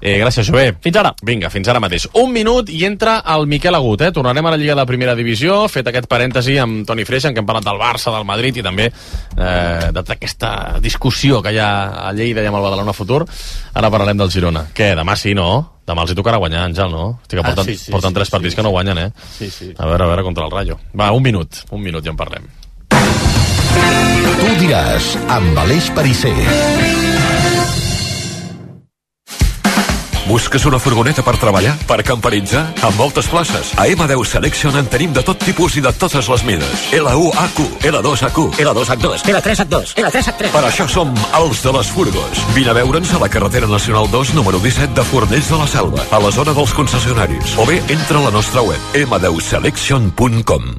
Eh, gràcies, Jové. Fins ara. Vinga, fins ara mateix. Un minut i entra el Miquel Agut, eh? Tornarem a la Lliga de Primera Divisió, fet aquest parèntesi amb Toni Freixa, en què hem parlat del Barça, del Madrid i també eh, de tota aquesta discussió que hi ha a Lleida i amb el Badalona Futur. Ara parlarem del Girona. Què, demà sí, no? Demà els hi tocarà guanyar, Àngel, no? Estic que Ah, porten, sí, sí, porten sí, tres sí, partits sí. que no guanyen, eh? Sí, sí. A veure, a veure, contra el Rayo. Va, un minut, un minut i en parlem. Tu diràs, amb Aleix Parisser. Busques una furgoneta per treballar? Per camperitzar? Amb moltes places. A M10 Selection en tenim de tot tipus i de totes les mides. L1AQ, L2AQ, L2H2, L3H2, L3H3. per això som els de les furgos. Vine a veure'ns a la carretera nacional 2, número 17 de Fornells de la Selva, a la zona dels concessionaris. O bé, entra a la nostra web, m10selection.com.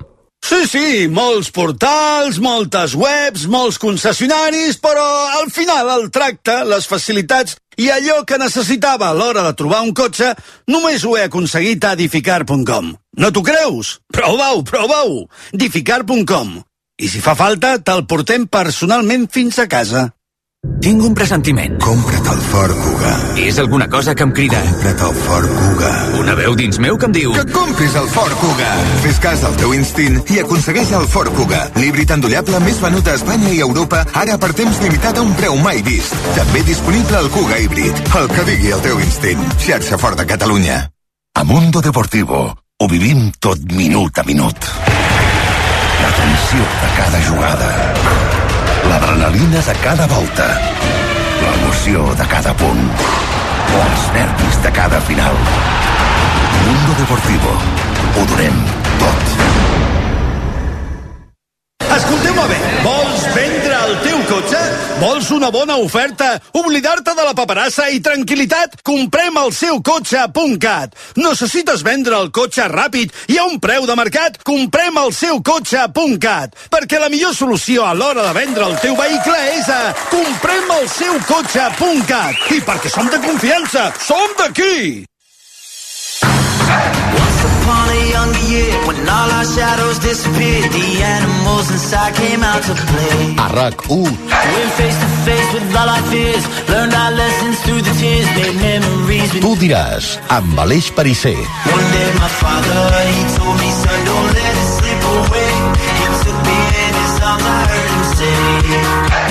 Sí, sí, molts portals, moltes webs, molts concessionaris, però al final el tracte, les facilitats i allò que necessitava a l'hora de trobar un cotxe només ho he aconseguit a edificar.com. No t'ho creus? Prova-ho, prova-ho! edificar.com. I si fa falta, te'l portem personalment fins a casa. Tinc un pressentiment. Compra't el Ford Kuga. És alguna cosa que em crida. Compra't el Ford Kuga. Una veu dins meu que em diu... Que compris el Ford Kuga. Fes cas al teu instint i aconsegueix el Ford Kuga. L'híbrid endollable més venut a Espanya i Europa, ara per temps limitat a un preu mai vist. També disponible el Kuga híbrid. El que digui el teu instint. Xarxa Ford de Catalunya. A Mundo Deportivo ho vivim tot minut a minut. La tensió de cada jugada. L'adrenalina de cada volta. L'emoció de cada punt. Els nervis de cada final. Mundo Deportivo. Ho donem tot. Escolteu-me bé, vols vendre el teu cotxe? Vols una bona oferta? Oblidar-te de la paperassa i tranquil·litat? Comprem el seu cotxe.cat. Necessites vendre el cotxe ràpid i a un preu de mercat? Comprem el seu cotxe.cat. Perquè la millor solució a l'hora de vendre el teu vehicle és a comprem el seu cotxe.cat. I perquè som de confiança, som d'aquí! Upon a younger year when all our shadows disappeared the animals inside came out to play. A RAC1 went face to face with all our fears learned our lessons through the tears made memories with Tu diràs, amb Aleix Parisser. one day my father he told me son don't let it slip away. He took me in his arms I heard him say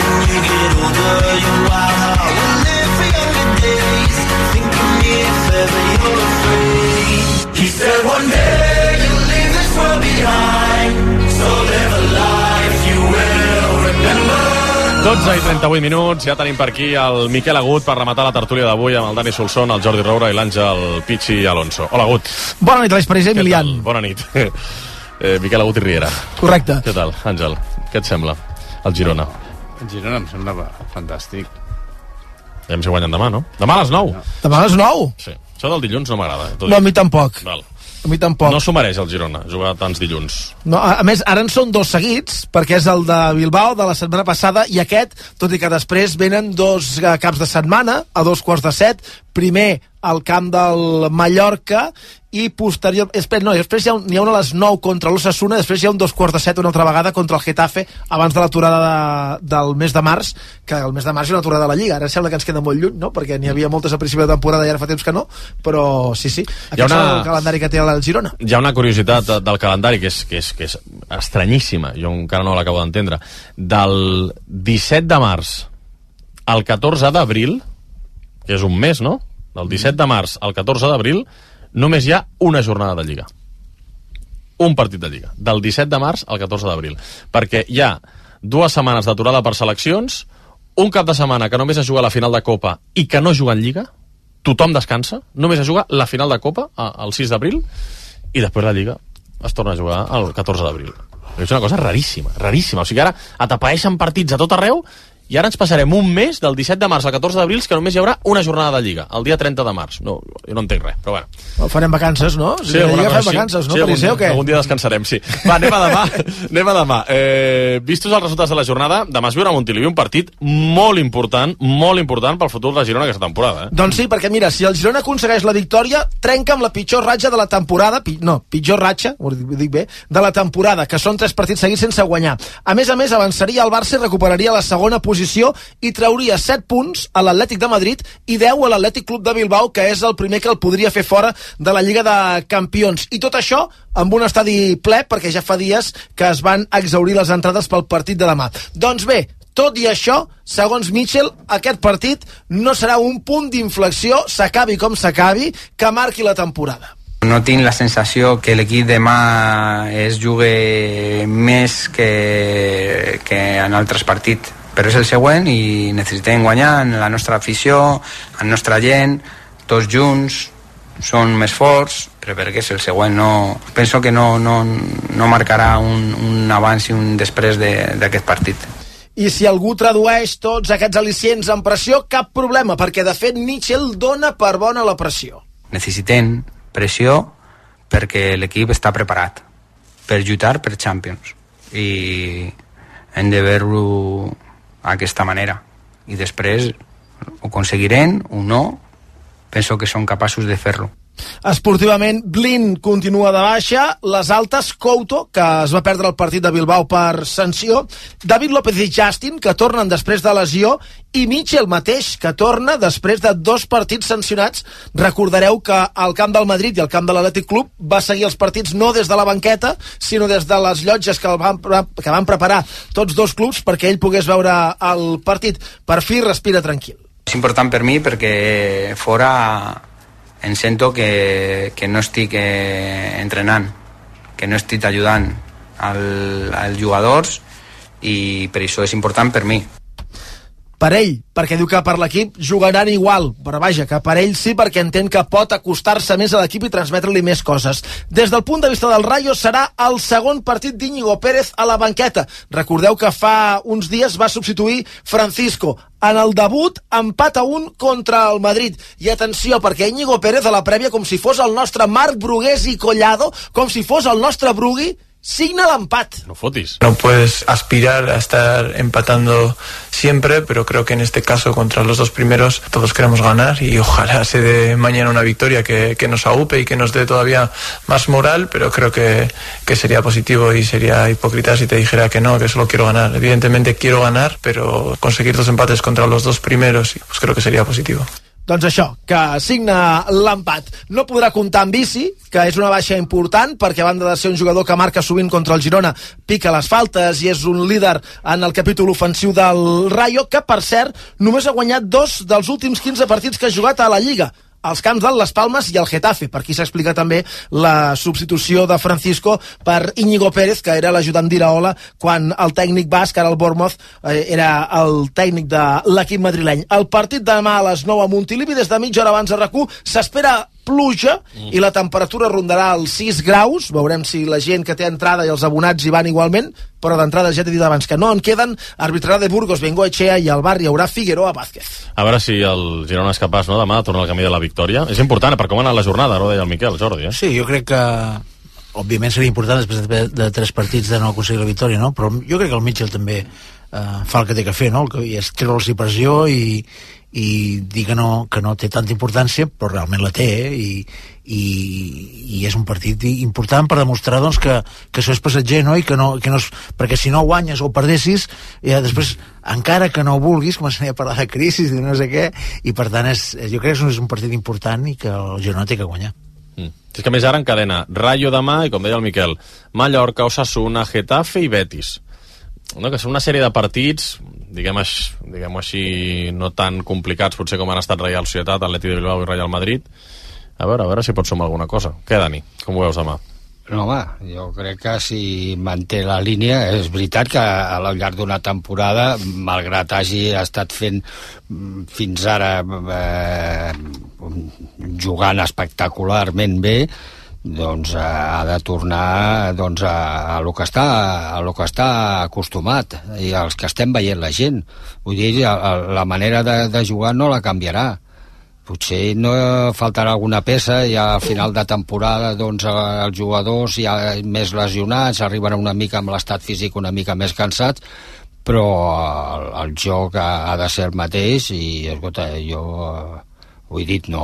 when you get older your wild heart will live for younger days think of me if ever you're afraid he said one 12 i 38 minuts, ja tenim per aquí el Miquel Agut per rematar la tertúlia d'avui amb el Dani Solsón, el Jordi Roura i l'Àngel Pichi Alonso. Hola, Agut. Bona nit, Aleix Pariser, Emilian. Bona nit. Eh, Miquel Agut i Riera. Correcte. Què tal, Àngel? Què et sembla? El Girona. El Girona em semblava fantàstic. Aviam si guanyen demà, no? Demà a les 9. Demà a les 9? Sí. Això del dilluns no m'agrada. eh, No, a mi tampoc. Val. A mi tampoc. No s'ho mereix el Girona, jugar tants dilluns. No, a, a més, ara en són dos seguits, perquè és el de Bilbao de la setmana passada i aquest, tot i que després venen dos eh, caps de setmana, a dos quarts de set, primer al camp del Mallorca i posterior... Després, no, després hi ha, un, hi ha una a les 9 contra l'Ossassuna, després hi ha un dos quarts de set una altra vegada contra el Getafe abans de l'aturada de, del mes de març, que el mes de març ha una aturada de la Lliga. Ara sembla que ens queda molt lluny, no? perquè n'hi havia moltes a principi de temporada i ara fa temps que no, però sí, sí, aquest una- és el calendari que té el Girona. Hi ha una curiositat de- del calendari que és, que és, que és estranyíssima, jo encara no l'acabo d'entendre. Del 17 de març al 14 d'abril, és un mes, no? Del 17 de març al 14 d'abril, només hi ha una jornada de Lliga. Un partit de Lliga. Del 17 de març al 14 d'abril. Perquè hi ha dues setmanes d'aturada per seleccions, un cap de setmana que només es juga la final de Copa i que no juga en Lliga, tothom descansa, només es juga la final de Copa el 6 d'abril i després la Lliga es torna a jugar el 14 d'abril. És una cosa raríssima, raríssima. O sigui, ara atapeeixen partits a tot arreu i ara ens passarem un mes del 17 de març al 14 d'abril que només hi haurà una jornada de Lliga, el dia 30 de març. No, jo no entenc res, però bueno. O farem vacances, no? Si la alguna cosa fem així. vacances, no? Sí, algun, dia, què? algun dia descansarem, sí. Va, anem a demà. anem a demà. Eh, vistos els resultats de la jornada, demà es viurà a Montilivi un partit molt important, molt important pel futur de Girona aquesta temporada. Eh? Doncs sí, perquè mira, si el Girona aconsegueix la victòria, trenca amb la pitjor ratxa de la temporada, pi, no, pitjor ratxa, ho dic bé, de la temporada, que són tres partits seguits sense guanyar. A més a més, avançaria el Barça i recuperaria la segona posició i trauria 7 punts a l'Atlètic de Madrid i 10 a l'Atlètic Club de Bilbao, que és el primer que el podria fer fora de la Lliga de Campions. I tot això amb un estadi ple, perquè ja fa dies que es van exaurir les entrades pel partit de demà. Doncs bé, tot i això, segons Mitchell, aquest partit no serà un punt d'inflexió, s'acabi com s'acabi, que marqui la temporada. No tinc la sensació que l'equip demà es jugui més que, que en altres partits, però és el següent i necessitem guanyar en la nostra afició, en la nostra gent, tots junts, són més forts, però perquè és el següent. No, penso que no, no, no marcarà un, un abans i un després de- d'aquest partit. I si algú tradueix tots aquests al·licients en pressió, cap problema, perquè de fet Mitchell dona per bona la pressió. necessitem pressió perquè l'equip està preparat per lluitar per Champions i hem de veure d'aquesta manera. I després ho aconseguirem o no penso que són capaços de fer-lo Esportivament, Blin continua de baixa, les altes, Couto, que es va perdre el partit de Bilbao per sanció, David López i Justin, que tornen després de lesió, i Mitchell mateix, que torna després de dos partits sancionats. Recordareu que al camp del Madrid i al camp de l'Atlètic Club va seguir els partits no des de la banqueta, sinó des de les llotges que, van, que van preparar tots dos clubs perquè ell pogués veure el partit. Per fi respira tranquil. és important per mi perquè fora em sento que, que no estic eh, entrenant, que no estic ajudant al, als jugadors i per això és important per mi. Per ell, perquè diu que per l'equip jugaran igual, però vaja, que per ell sí perquè entén que pot acostar-se més a l'equip i transmetre-li més coses. Des del punt de vista del Rayo serà el segon partit d'Iñigo Pérez a la banqueta. Recordeu que fa uns dies va substituir Francisco. En el debut, empat a un contra el Madrid. I atenció, perquè Íñigo Pérez a la prèvia, com si fos el nostre Marc Brugués i Collado, com si fos el nostre Brugui, signa l'empat. No fotis. No puedes aspirar a estar empatando siempre, pero creo que en este caso contra los dos primeros todos queremos ganar y ojalá se dé mañana una victoria que, que nos aupe y que nos dé todavía más moral, pero creo que, que sería positivo y sería hipócrita si te dijera que no, que solo quiero ganar. Evidentemente quiero ganar, pero conseguir dos empates contra los dos primeros, pues creo que sería positivo. Doncs això, que signa l'empat. No podrà comptar amb bici, que és una baixa important, perquè a banda de ser un jugador que marca sovint contra el Girona, pica les faltes i és un líder en el capítol ofensiu del Rayo, que, per cert, només ha guanyat dos dels últims 15 partits que ha jugat a la Lliga als camps del Les Palmes i el Getafe. Per aquí s'explica també la substitució de Francisco per Íñigo Pérez, que era l'ajudant d'Iraola quan el tècnic basc, ara el Bournemouth, eh, era el tècnic de l'equip madrileny. El partit demà a les 9 a Montilivi, des de mitja hora abans de rac s'espera pluja i la temperatura rondarà els 6 graus. Veurem si la gent que té entrada i els abonats hi van igualment, però d'entrada ja t'he dit abans que no en queden. Arbitrarà de Burgos, Bengoechea i al barri hi haurà Figueroa Vázquez. A veure si el Girona és capaç, no, demà, de tornar al camí de la victòria. És important, per com ha anat la jornada, no ho deia el Miquel, Jordi, eh? Sí, jo crec que òbviament seria important després de, de tres partits de no aconseguir la victòria, no? però jo crec que el Mitchell també eh, fa el que té que fer, no? el que és treure'ls pressió i, i dir que no, que no té tanta importància però realment la té eh? I, i, i és un partit important per demostrar doncs, que, que això és passatger no? i que no, que no és, perquè si no guanyes o perdessis ja després encara que no vulguis començaria a parlar de crisi de no sé què i per tant és, jo crec que és un partit important i que el Girona té que guanyar Mm. És que més ara encadena Rayo demà i, com deia el Miquel, Mallorca, Osasuna, Getafe i Betis. No, que són una sèrie de partits, diguem, aix, diguem així, no tan complicats potser com han estat Real Societat, Atleti de Bilbao i Real Madrid. A veure, a veure si pot sumar alguna cosa. Què, Dani? Com ho veus demà? No, home, jo crec que si manté la línia, és veritat que al llarg d'una temporada, malgrat hagi estat fent mm, fins ara eh, jugant espectacularment bé, doncs eh, ha de tornar doncs, a, a, lo que està, a lo que està acostumat i als que estem veient la gent. Vull dir, a- a- la manera de, de jugar no la canviarà potser no faltarà alguna peça i al final de temporada doncs, els jugadors ja més lesionats arriben una mica amb l'estat físic una mica més cansats però el, el joc ha, ha de ser el mateix i escolta, jo ho he dit no,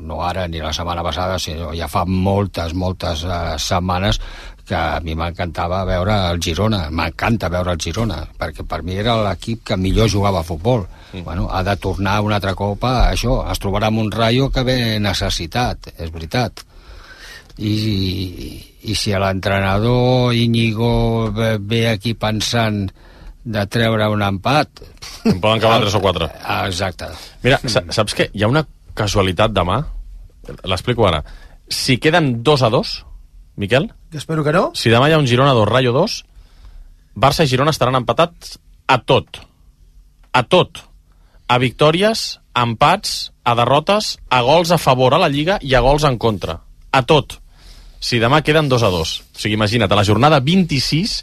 no ara ni la setmana passada sinó ja fa moltes, moltes uh, setmanes que a mi m'encantava veure el Girona, m'encanta veure el Girona, perquè per mi era l'equip que millor jugava a futbol. Mm. Bueno, ha de tornar un altre cop a això, es trobarà amb un Rayo que ve necessitat, és veritat. I, i si l'entrenador Íñigo ve, ve aquí pensant de treure un empat... En poden acabar 3 o 4. Ah, Exacte. Mira, sa- saps què? Hi ha una casualitat demà, l'explico ara. Si queden 2 a 2, Miquel, Que espero que no. si demà hi ha un Girona 2, Rayo 2, Barça i Girona estaran empatats a tot. A tot. A victòries, a empats, a derrotes, a gols a favor a la Lliga i a gols en contra. A tot. Si demà queden 2 a 2. O sigui, imagina't, a la jornada 26,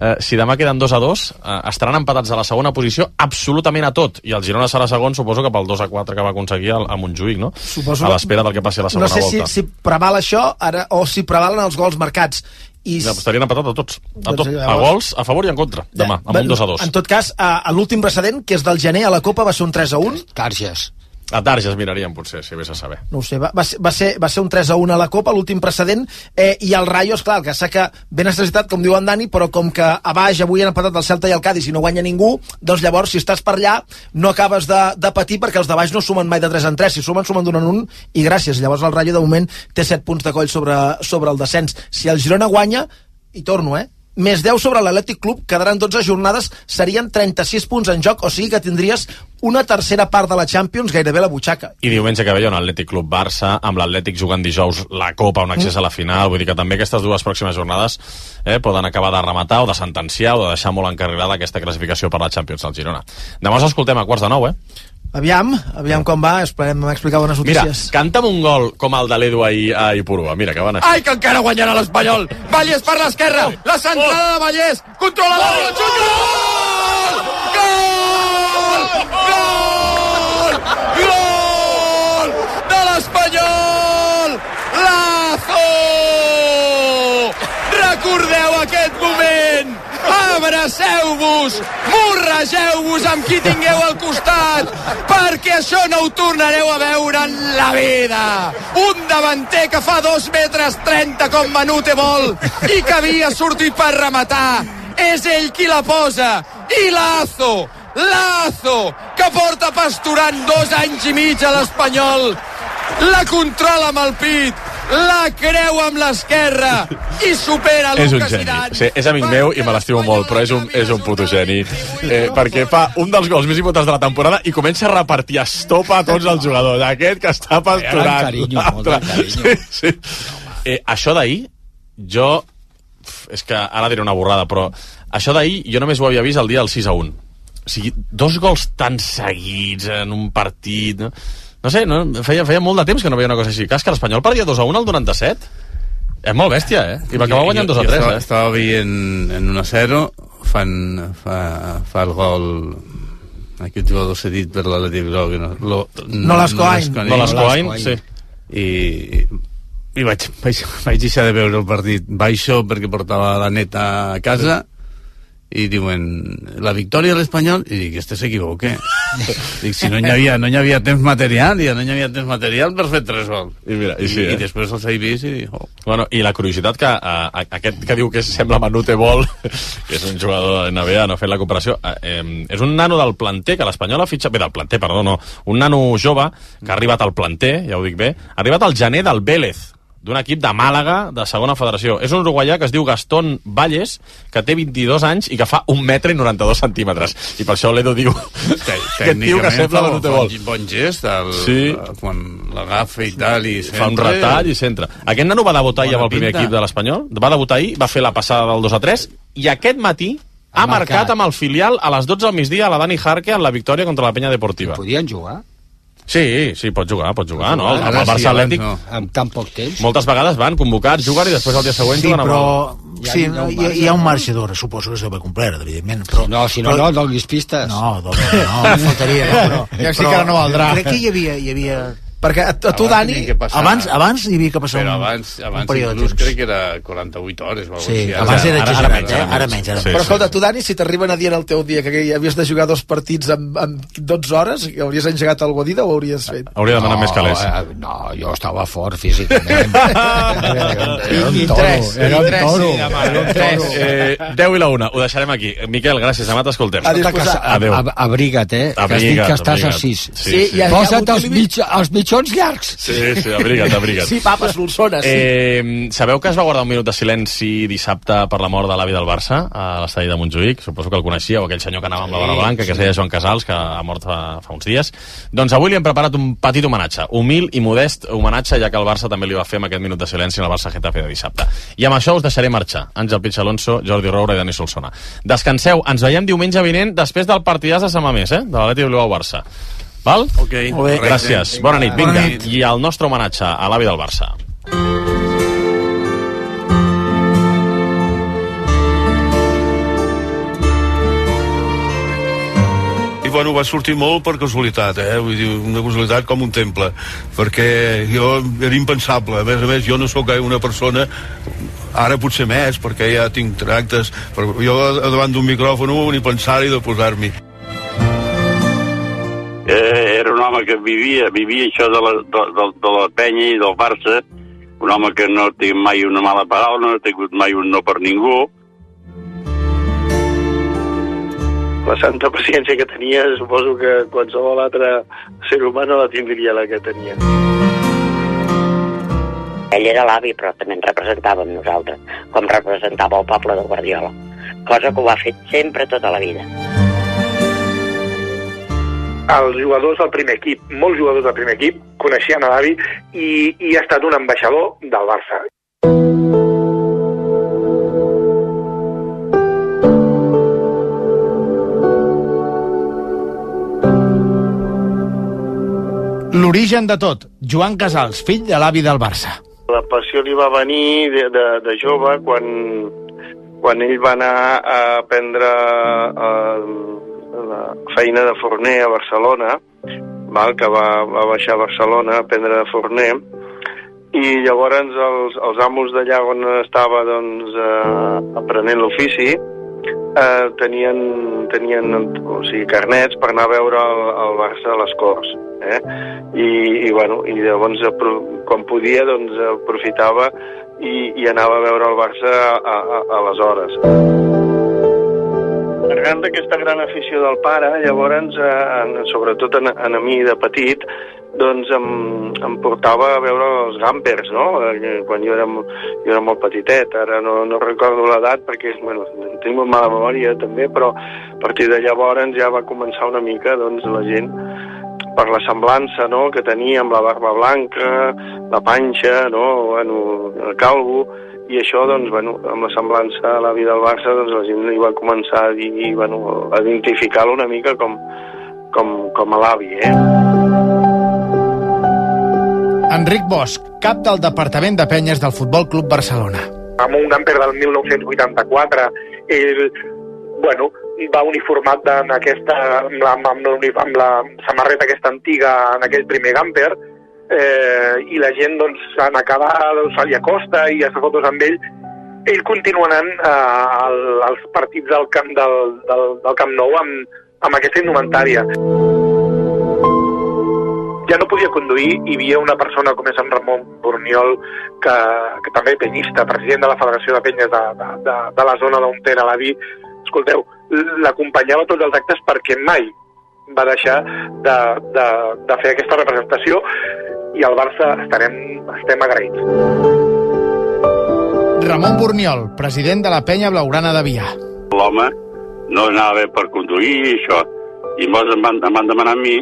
eh, si demà queden 2 a 2, eh, estaran empatats a la segona posició absolutament a tot. I el Girona serà segon, suposo que pel 2 a 4 que va aconseguir al- a Montjuïc, no? Suposo a l'espera del que passi a la segona No sé si, volta. si preval això ara, o si prevalen els gols marcats. I Ja, estarien empatats a tots. A, Doncs tot, a gols, a favor i en contra, demà, amb un 2 a 2. En tot cas, a, a l'últim precedent, que és del gener a la Copa, va ser un 3 a 1. Targes. A Targes miraríem, potser, si vés a saber. No ho sé, va, va, ser, va, ser, va ser un 3 a 1 a la Copa, l'últim precedent, eh, i el Rayo, esclar, que que ben necessitat, com diu en Dani, però com que a baix avui han empatat el Celta i el Cádiz i no guanya ningú, doncs llavors, si estàs per allà, no acabes de, de patir perquè els de baix no sumen mai de 3 en 3, si sumen, sumen d'un en un, i gràcies. Llavors el Rayo, de moment, té 7 punts de coll sobre, sobre el descens. Si el Girona guanya, i torno, eh? Més 10 sobre l'Atlètic Club, quedaran 12 jornades, serien 36 punts en joc, o sigui que tindries una tercera part de la Champions gairebé la butxaca. I diumenge que ve hi ha un Atlètic Club Barça, amb l'Atlètic jugant dijous la Copa, un accés a la final, vull dir que també aquestes dues pròximes jornades eh, poden acabar de rematar o de sentenciar o de deixar molt encarrilada aquesta classificació per la Champions del Girona. Demà us escoltem a quarts de nou, eh? Aviam, aviam com va, esperem explicar bones Mira, notícies. canta'm un gol com el de l'Edu ahir a Ipurua. Mira, que van així. Ai, que encara guanyarà l'Espanyol! Vallès per l'esquerra! La centrada de Vallès! Controla la bola! Xut! Gol! Gol! Gol! De l'Espanyol! Lazo! Recordeu aquest moment! Abraceu-vos! Morregeu-vos amb qui tingueu al costat! Perquè això no ho tornareu a veure en la vida! Un davanter que fa dos metres 30 com Manute vol i que havia sortit per rematar! És ell qui la posa! I Lazo! Lazo! Que porta pasturant dos anys i mig a l'Espanyol! La controla amb el pit! La creu amb l'esquerra i supera És un geni. Sí, és amic meu i me l'estimo molt, però és un, és un puto geni. Eh, perquè fa un dels gols més importants de la temporada i comença a repartir estopa a tots els jugadors. Aquest que està pasturant. Gran carinyo. Sí, sí. Eh, això d'ahir, jo... És que ara diré una borrada, però això d'ahir jo només ho havia vist el dia del 6 a 1. O sigui, dos gols tan seguits en un partit... No, no sé, no, feia, feia molt de temps que no veia una cosa així. Cas que l'Espanyol perdia 2 a 1 al 97? És molt bèstia, eh? I va acabar guanyant 2 a 3, estava, eh? Estava veient en 1-0, fan, fa, fa el gol aquest jugador cedit per l'Atlètic Bilbao que no, lo, No. No Lascoain, sí. i, i vaig, vaig, vaig deixar de veure el partit baixo perquè portava la neta a casa i diuen, la victòria de l'Espanyol, i dic, este s'equivoca. dic, si no hi havia, no hi havia temps material, ja no hi havia temps material per fer tres gols. I, mira, i, sí, I, eh? i després els he vist i dic, oh, Bueno, i la curiositat que uh, aquest que diu que sembla Manute Bol, que és un jugador de NBA, no ha fet la comparació, uh, eh, és un nano del planter, que l'Espanyol ha fitxat... Bé, del planter, perdó, no. Un nano jove que ha arribat al planter, ja ho dic bé, ha arribat al gener del Vélez, d'un equip de Màlaga, de segona federació. És un uruguaià que es diu Gastón Valles, que té 22 anys i que fa 1 metre i 92 centímetres. I per això l'Edo diu que et diu que sembla fa Manute bon, Bol. bon gest, el, Sí. quan l'agafa i tal, i fa un retall i centra. Aquest nano va debutar ahir amb el primer pinta. equip de l'Espanyol, va debutar ahir, va fer la passada del 2 a 3, i aquest matí ha, Ha marcat. marcat amb el filial a les 12 del migdia a la Dani Jarque en la victòria contra la Penya Deportiva. Podien jugar? Sí, sí, pot jugar, pot jugar, no? Ara Amb el sí, Barça abans Atlètic no. Amb tan poc temps? moltes vegades van convocats, juguen i després el dia següent Sí, juguen amb però... Ja Sí, hi ha un hi, hi ha un marge d'hora, suposo que s'ha de complert, evidentment. Però, No, si no, però, no, donis pistes. No, doncs, no, no, faltaria. No, però, Ja sí que ara no valdrà. Crec que hi havia... Hi havia Perquè a, a tu, Abans Dani, passar- abans, abans hi havia que passar Però un, abans, un abans període de temps. crec que era 48 hores. o Sí, així. abans era ara- ara exagerat, eh? ara Ara menys. menys, ara Sí, menys. Però escolta, tu, Dani, si t'arriben a dir en el teu dia que havies de jugar dos partits en, en 12 hores, hauries engegat alguna dida o ho hauries fet? Hauria de demanar més calés. eh, no, jo estava fort físicament. era, era un toro, tres, era un toro. sí, un. Eh, 10 i la 1, ho deixarem aquí. Miquel, gràcies, demà t'escoltem. Ab- Abriga't, eh? que has dit Abriga't, que estàs abriga't. a 6. Sí, Sí, sí. Posa't els, mig, els mitjons llargs. Sí, sí, abriga't, abriga't. Sí, papa, Solsona, sí. Eh, sabeu que es va guardar un minut de silenci dissabte per la mort de l'avi del Barça a l'estadi de Montjuïc? Suposo que el coneixíeu, aquell senyor que anava amb la barba blanca, que es deia Joan Casals, que ha mort fa, fa uns dies. Doncs avui li hem preparat un petit homenatge, humil i modest homenatge, ja que el Barça també li va fer amb aquest minut de silenci en el Barça Getafe de dissabte. I amb això us deixaré marxar. Àngel Pitx Alonso, Jordi Roura i Dani Solsona. Descanseu, ens veiem diumenge vinent després del partidàs de Sant Mamés, eh? de l'Atleti Bilbao Barça. Val? Ok. Molt bé. Gràcies. Bona nit. Vinga. Bona nit. I el nostre homenatge a l'avi del Barça. I bueno, va sortir molt per casualitat, eh? Vull dir, una casualitat com un temple, perquè jo era impensable. A més a més, jo no sóc una persona ara potser més, perquè ja tinc tractes, però jo davant d'un micròfon ni pensar-hi de posar-m'hi. Eh, era un home que vivia, vivia això de la, de, de, de la penya i del Barça, un home que no té mai una mala paraula, no ha tingut mai un no per ningú, la santa paciència que tenia, suposo que qualsevol altre ser humà no la tindria la que tenia. Ell era l'avi, però també ens representava amb nosaltres, com representava el poble de Guardiola, cosa que ho ha fet sempre tota la vida. Els jugadors del primer equip, molts jugadors del primer equip, coneixien a l'avi i, i ha estat un ambaixador del Barça. L'origen de tot, Joan Casals, fill de l'avi del Barça. La passió li va venir de, de, de jove quan, quan ell va anar a aprendre eh, la feina de forner a Barcelona, val, que va, va baixar a Barcelona a aprendre de forner, i llavors els, els amos d'allà on estava doncs, eh, aprenent l'ofici eh, tenien, tenien o sigui, carnets per anar a veure el, el Barça a les Corts. Eh? I, i, bueno, i llavors quan podia doncs, aprofitava i, i anava a veure el Barça a, a, a les hores. Arran d'aquesta gran afició del pare, llavors, eh, en, sobretot en, en a mi de petit, doncs em, em portava a veure els Gampers, no? Eh, Quan jo era, jo era molt petitet, ara no, no recordo l'edat perquè, bueno, tinc molt mala memòria també, però a partir de llavors ja va començar una mica, doncs, la gent per la semblança no, que tenia amb la barba blanca, la panxa, no, bueno, el calvo, i això, doncs, bueno, amb la semblança a la vida del Barça, doncs la gent li va començar a dir, bueno, a identificar-lo una mica com, com, com a l'avi, eh? Enric Bosch, cap del Departament de Penyes del Futbol Club Barcelona. amb un camper del 1984, ell, bueno, va uniformat en aquesta, amb la, amb, la, amb la samarreta aquesta antiga en aquell primer camper, eh, i la gent, doncs, en acabar, doncs, se li acosta i es fa fotos amb ell, ell continua anant eh, al, als partits del camp, del, del, del camp Nou amb, amb aquesta indumentària. Ja no podia conduir hi havia una persona com és en Ramon Borniol, que, que també penyista, president de la Federació de Penyes de, de, de, de la zona d'on era l'avi, escolteu, l'acompanyava tots els actes perquè mai va deixar de, de, de fer aquesta representació i al Barça estarem, estem agraïts. Ramon Borniol, president de la penya blaugrana de Vià. L'home no anava bé per conduir i això. I llavors em van, em van demanar a mi,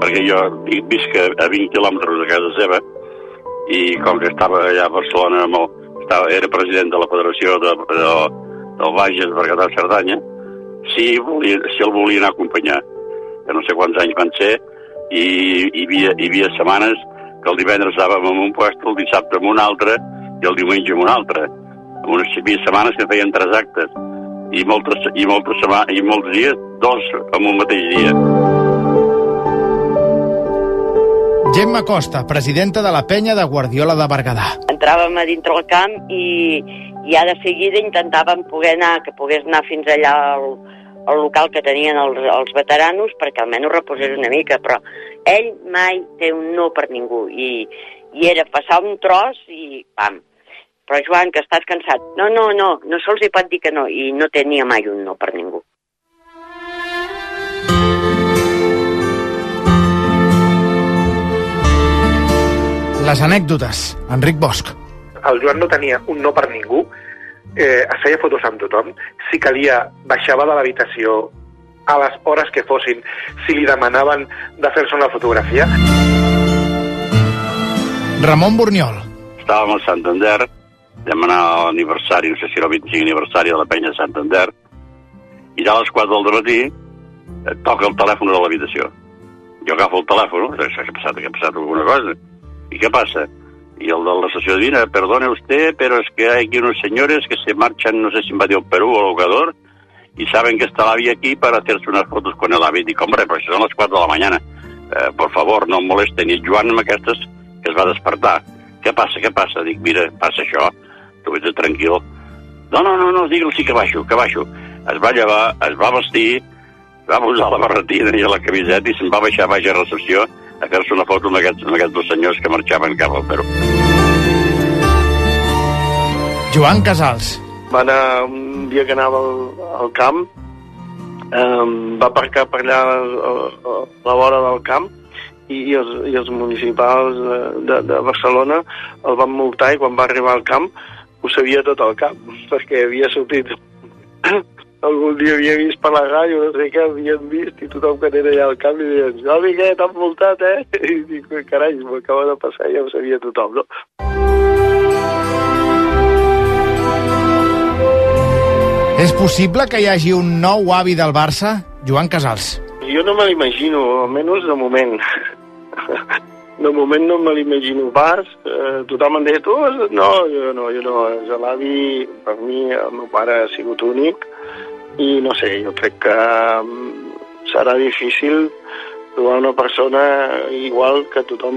perquè jo vi- visc a, a 20 quilòmetres de casa seva, i com que estava allà a Barcelona, amb el, estava, era president de la Federació de, de, del Bages, Berguedà, Cerdanya, si, volia, si el volien acompanyar. Que no sé quants anys van ser, i hi havia, hi havia setmanes que el divendres estàvem en un puesto, el dissabte en un altre, i el diumenge en un altre. Unes, hi havia setmanes que feien tres actes, i moltes, i moltes setmanes, i molts dies, dos en un mateix dia. Gemma Costa, presidenta de la penya de Guardiola de Berguedà. entràvem a dintre el camp i, i ja de seguida intentàvem poder anar, que pogués anar fins allà al, al local que tenien els, els veteranos perquè almenys reposés una mica, però ell mai té un no per ningú i, i era passar un tros i pam. Però Joan, que estàs cansat. No, no, no, no se'ls hi pot dir que no i no tenia mai un no per ningú. Les anècdotes. Enric Bosch. El Joan no tenia un no per ningú, eh, es feia fotos amb tothom, si calia baixava de l'habitació a les hores que fossin, si li demanaven de fer-se una fotografia. Ramon Borniol. Estàvem a Santander, vam anar a l'aniversari, no sé si era el 25 aniversari de la penya de Santander, i ja a les 4 del matí eh, toca el telèfon de l'habitació. Jo agafo el telèfon, no sé què ha passat, que ha passat alguna cosa. ¿Y qué pasa? Y el de la estación divina, perdone usted, pero es que hay aquí unos señores que se marchan, no sé si invadió Perú o Ecuador, y saben que está el AVI aquí para hacerse unas fotos con el AVI. Dic, hombre, pues son las 4 de la mañana. Eh, por favor, no molesten. I el Joan amb aquestes que es va despertar. Què passa, què passa? Dic, mira, passa això. Tu vés tranquil. No, no, no, no, digue'l sí que baixo, que baixo. Es va llevar, es va vestir, va posar la barretina i la camiseta i se'n va baixar baix a recepció a fer-se una foto amb aquests, amb aquests dos senyors que marxaven cap al Perú. Joan Casals. Va anar un dia que anava al, al camp, um, va aparcar per allà a, a, a la vora del camp i, i, els, i els municipals de, de, de Barcelona el van multar i quan va arribar al camp ho sabia tot el camp, perquè havia sortit algun dia havia vist per la ràdio, no sé què, havien vist i tothom que era allà al camp i deien, Jovi, què, t'han multat, eh? I dic, carai, m'acaba de passar, ja ho sabia tothom, no? És possible que hi hagi un nou avi del Barça? Joan Casals. Jo no me l'imagino, almenys de moment. De moment no me l'imagino pas. Eh, tothom em deia, tu, no, jo no, jo no. És l'avi, per mi, el meu pare ha sigut únic i no sé, jo crec que mm, serà difícil trobar una persona igual que tothom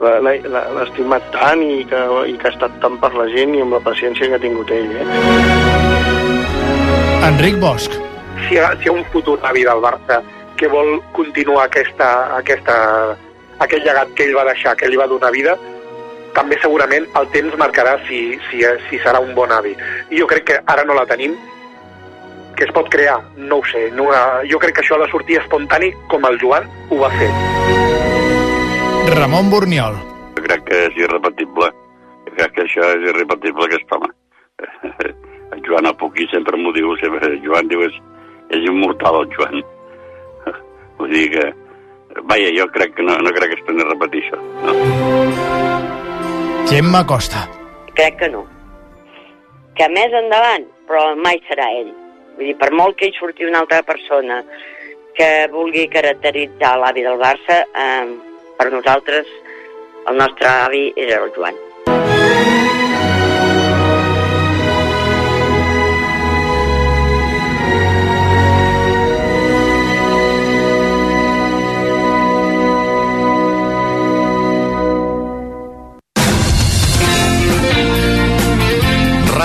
l'ha- estimat tant i que, i que ha estat tant per la gent i amb la paciència que ha tingut ell. Eh? Enric Bosch. si hi ha, si hi ha un futur avi del Barça que vol continuar aquesta, aquesta, aquell llegat que ell va deixar, que li va donar vida, també segurament el temps marcarà si, si, si serà un bon avi. I jo crec que ara no la tenim, que es pot crear, no ho sé. No, jo crec que això ha de sortir espontani com el Joan ho va fer. Ramon Borniol. Jo crec que és irrepetible. Jo crec que això és irrepetible, aquest home. El Joan Apuquí sempre m'ho diu, sempre, el Joan diu, és, és immortal, el Joan. Vull dir que... Vaja, jo crec que no, no crec que es torni a repetir això. No. Gemma Costa. Crec que no. Que més endavant, però mai serà ell. Vull dir, per molt que hi surti una altra persona que vulgui caracteritzar l'avi del Barça, eh, per nosaltres el nostre avi era el Joan.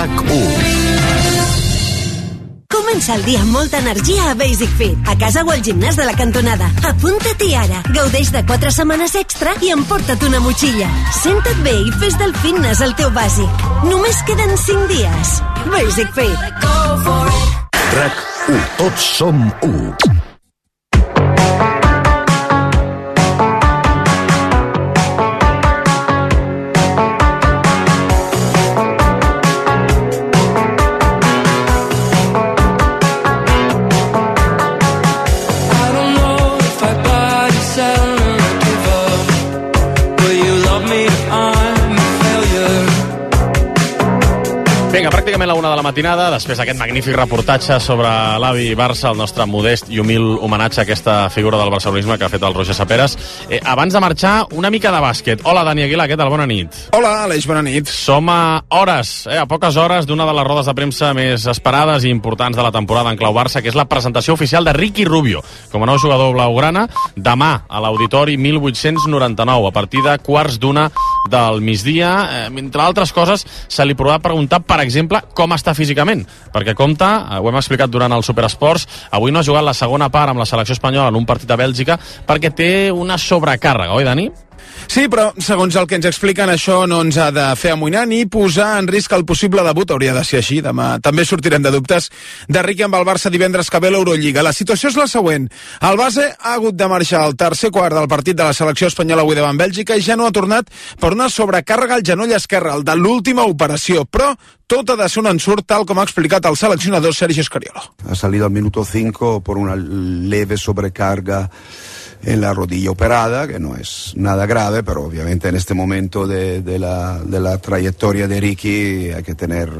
RAC1. Comença el dia amb molta energia a Basic Fit. A casa o al gimnàs de la cantonada. Apunta't i ara. Gaudeix de 4 setmanes extra i emporta't una motxilla. Senta't bé i fes del fitness el teu bàsic. Només queden 5 dies. Basic Fit. RAC 1. Tots som 1. Una de la matinada, després d'aquest magnífic reportatge sobre l'avi Barça, el nostre modest i humil homenatge a aquesta figura del barcelonisme que ha fet el Roger Saperes. Eh, abans de marxar, una mica de bàsquet. Hola, Dani Aguilar, què tal? Bona nit. Hola, Aleix, bona nit. Som a hores, eh, a poques hores d'una de les rodes de premsa més esperades i importants de la temporada en clau Barça, que és la presentació oficial de Ricky Rubio com a nou jugador blaugrana, demà a l'Auditori 1899, a partir de quarts d'una del migdia. Eh, entre altres coses, se li podrà preguntar, per exemple, com està físicament, perquè compta, eh, ho hem explicat durant el Superesports, avui no ha jugat la segona part amb la selecció espanyola en un partit a Bèlgica perquè té una sobrecàrrega, oi, Dani? Sí, però segons el que ens expliquen, això no ens ha de fer amoïnar ni posar en risc el possible debut. Hauria de ser així. Demà també sortirem de dubtes de Riqui amb el Barça divendres que ve l'Eurolliga. La situació és la següent. El base ha hagut de marxar al tercer quart del partit de la selecció espanyola avui davant Bèlgica i ja no ha tornat per una sobrecàrrega al genoll esquerre, el de l'última operació. Però tot ha de ser un ensurt, tal com ha explicat el seleccionador Sergio Scariolo. Ha salido al minuto 5 por una leve sobrecarga en la rodilla operada, que no es nada grave, pero obviamente en este momento de, de la, de la trayectoria de Ricky hay que tener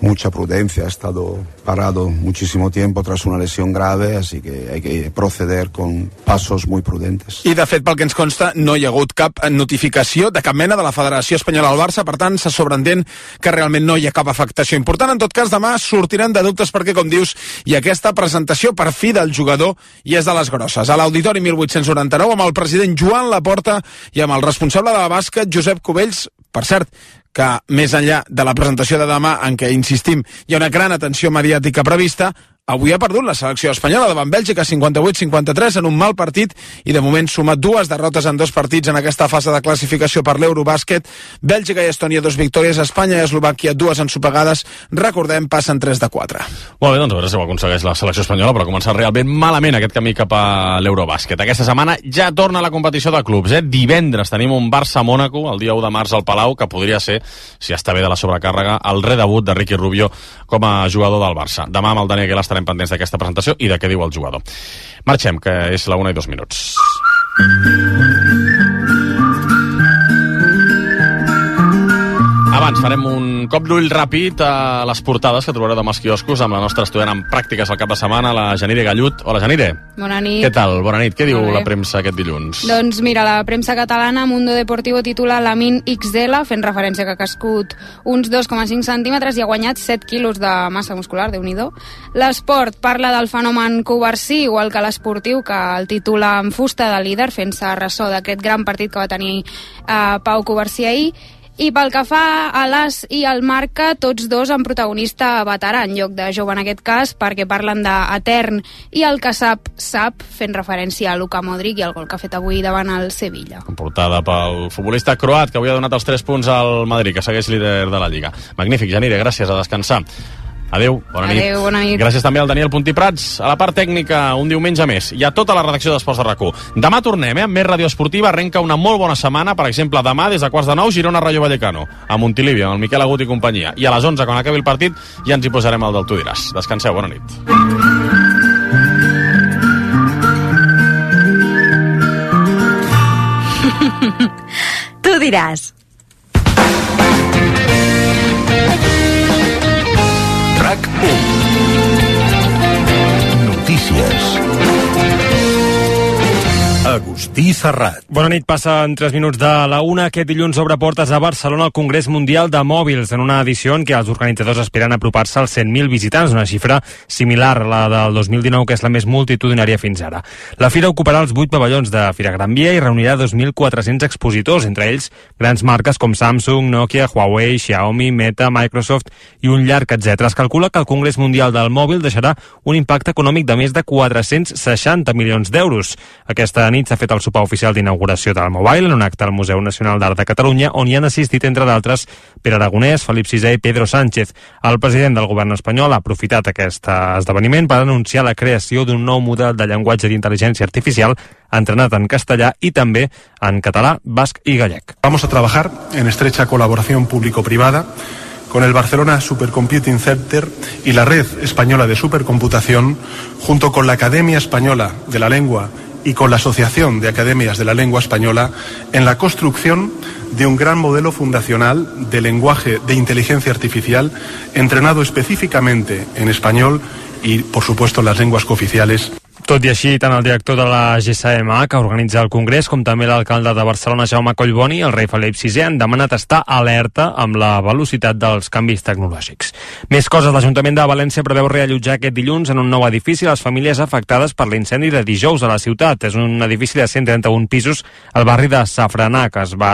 mucha prudencia. Ha estado parado muchísimo tiempo tras una lesión grave, así que hay que proceder con pasos muy prudentes. I, de fet, pel que ens consta, no hi ha hagut cap notificació de cap mena de la Federació Espanyola al Barça, per tant, se sobreentén que realment no hi ha cap afectació important. En tot cas, demà sortiran de dubtes perquè, com dius, ha aquesta presentació per fi del jugador i és de les grosses. A l'Auditori 1899, amb el president Joan Laporta i amb el responsable de la bàsquet, Josep Cubells, per cert, que més enllà de la presentació de demà, en què, insistim, hi ha una gran atenció mediàtica prevista, avui ha perdut la selecció espanyola davant Bèlgica 58-53 en un mal partit i de moment sumat dues derrotes en dos partits en aquesta fase de classificació per l'Eurobàsquet. Bèlgica i Estònia dos victòries, Espanya i Eslovàquia dues ensopegades. Recordem, passen 3 de 4. Molt bé, doncs a veure si ho aconsegueix la selecció espanyola, però ha començat realment malament aquest camí cap a l'Eurobàsquet. Aquesta setmana ja torna la competició de clubs. Eh? Divendres tenim un Barça-Mònaco, el dia 1 de març al Palau, que podria ser, si està bé de la sobrecàrrega, el redebut de Ricky Rubio com a jugador del Barça. Demà amb el Dani Aguilar estarem pendents d'aquesta presentació i de què diu el jugador. Marxem, que és la una i dos minuts. Abans farem un cop d'ull ràpid a les portades que trobareu demà als quioscos amb la nostra estudiant en pràctiques al cap de setmana, la Janire Gallut. Hola, Janire. Bona nit. Què tal? Bona nit. Què diu la premsa aquest dilluns? Doncs mira, la premsa catalana Mundo Deportivo titula Lamin XL, fent referència que ha cascut uns 2,5 centímetres i ha guanyat 7 quilos de massa muscular, déu nhi L'esport parla del fenomen Covarsí, igual que l'esportiu, que el titula en fusta de líder, fent-se ressò d'aquest gran partit que va tenir eh, Pau Covarsí ahir, i pel que fa a l'As i al Marca, tots dos amb protagonista veterà, en lloc de jove en aquest cas, perquè parlen d'Etern i el que sap, sap, fent referència a Luka Modric i el gol que ha fet avui davant el Sevilla. Portada pel futbolista croat, que avui ha donat els 3 punts al Madrid, que segueix líder de la Lliga. Magnífic, Janire, gràcies, a descansar. Adeu, bona nit. Adéu, bona nit. Gràcies també al Daniel Puntí Prats, a la part tècnica, un diumenge més. I a tota la redacció d'Esports de rac Demà tornem, eh, amb més ràdio esportiva, arrenca una molt bona setmana, per exemple, demà des de quarts de nou, Girona Rayo Vallecano, a Montilivi, amb el Miquel Agut i companyia. I a les 11, quan acabi el partit, ja ens hi posarem el del Tu diràs. Descanseu, bona nit. Tu diràs. RAC 1. Notícies. Agustí Serrat. Bona nit, passen 3 minuts de la una. Aquest dilluns obre portes a Barcelona el Congrés Mundial de Mòbils, en una edició en què els organitzadors esperen apropar-se als 100.000 visitants, una xifra similar a la del 2019, que és la més multitudinària fins ara. La fira ocuparà els 8 pavellons de Fira Gran Via i reunirà 2.400 expositors, entre ells grans marques com Samsung, Nokia, Huawei, Xiaomi, Meta, Microsoft i un llarg etc. Es calcula que el Congrés Mundial del Mòbil deixarà un impacte econòmic de més de 460 milions d'euros. Aquesta nit s'ha fet el sopar oficial d'inauguració del Mobile en un acte al Museu Nacional d'Art de Catalunya on hi han assistit, entre d'altres, Pere Aragonès, Felip VI i Pedro Sánchez. El president del govern espanyol ha aprofitat aquest esdeveniment per anunciar la creació d'un nou model de llenguatge d'intel·ligència artificial entrenat en castellà i també en català, basc i gallec. Vamos a trabajar en estrecha colaboración público-privada con el Barcelona Supercomputing Center y la Red Española de Supercomputación, junto con la Academia Española de la Lengua y con la Asociación de Academias de la Lengua Española, en la construcción de un gran modelo fundacional de lenguaje de inteligencia artificial entrenado específicamente en español y, por supuesto, en las lenguas cooficiales Tot i així, tant el director de la GSMA, que organitza el Congrés, com també l'alcalde de Barcelona, Jaume Collboni, i el rei Felip VI han demanat estar alerta amb la velocitat dels canvis tecnològics. Més coses, l'Ajuntament de València preveu reallotjar aquest dilluns en un nou edifici les famílies afectades per l'incendi de dijous a la ciutat. És un edifici de 131 pisos al barri de Safranar, que es va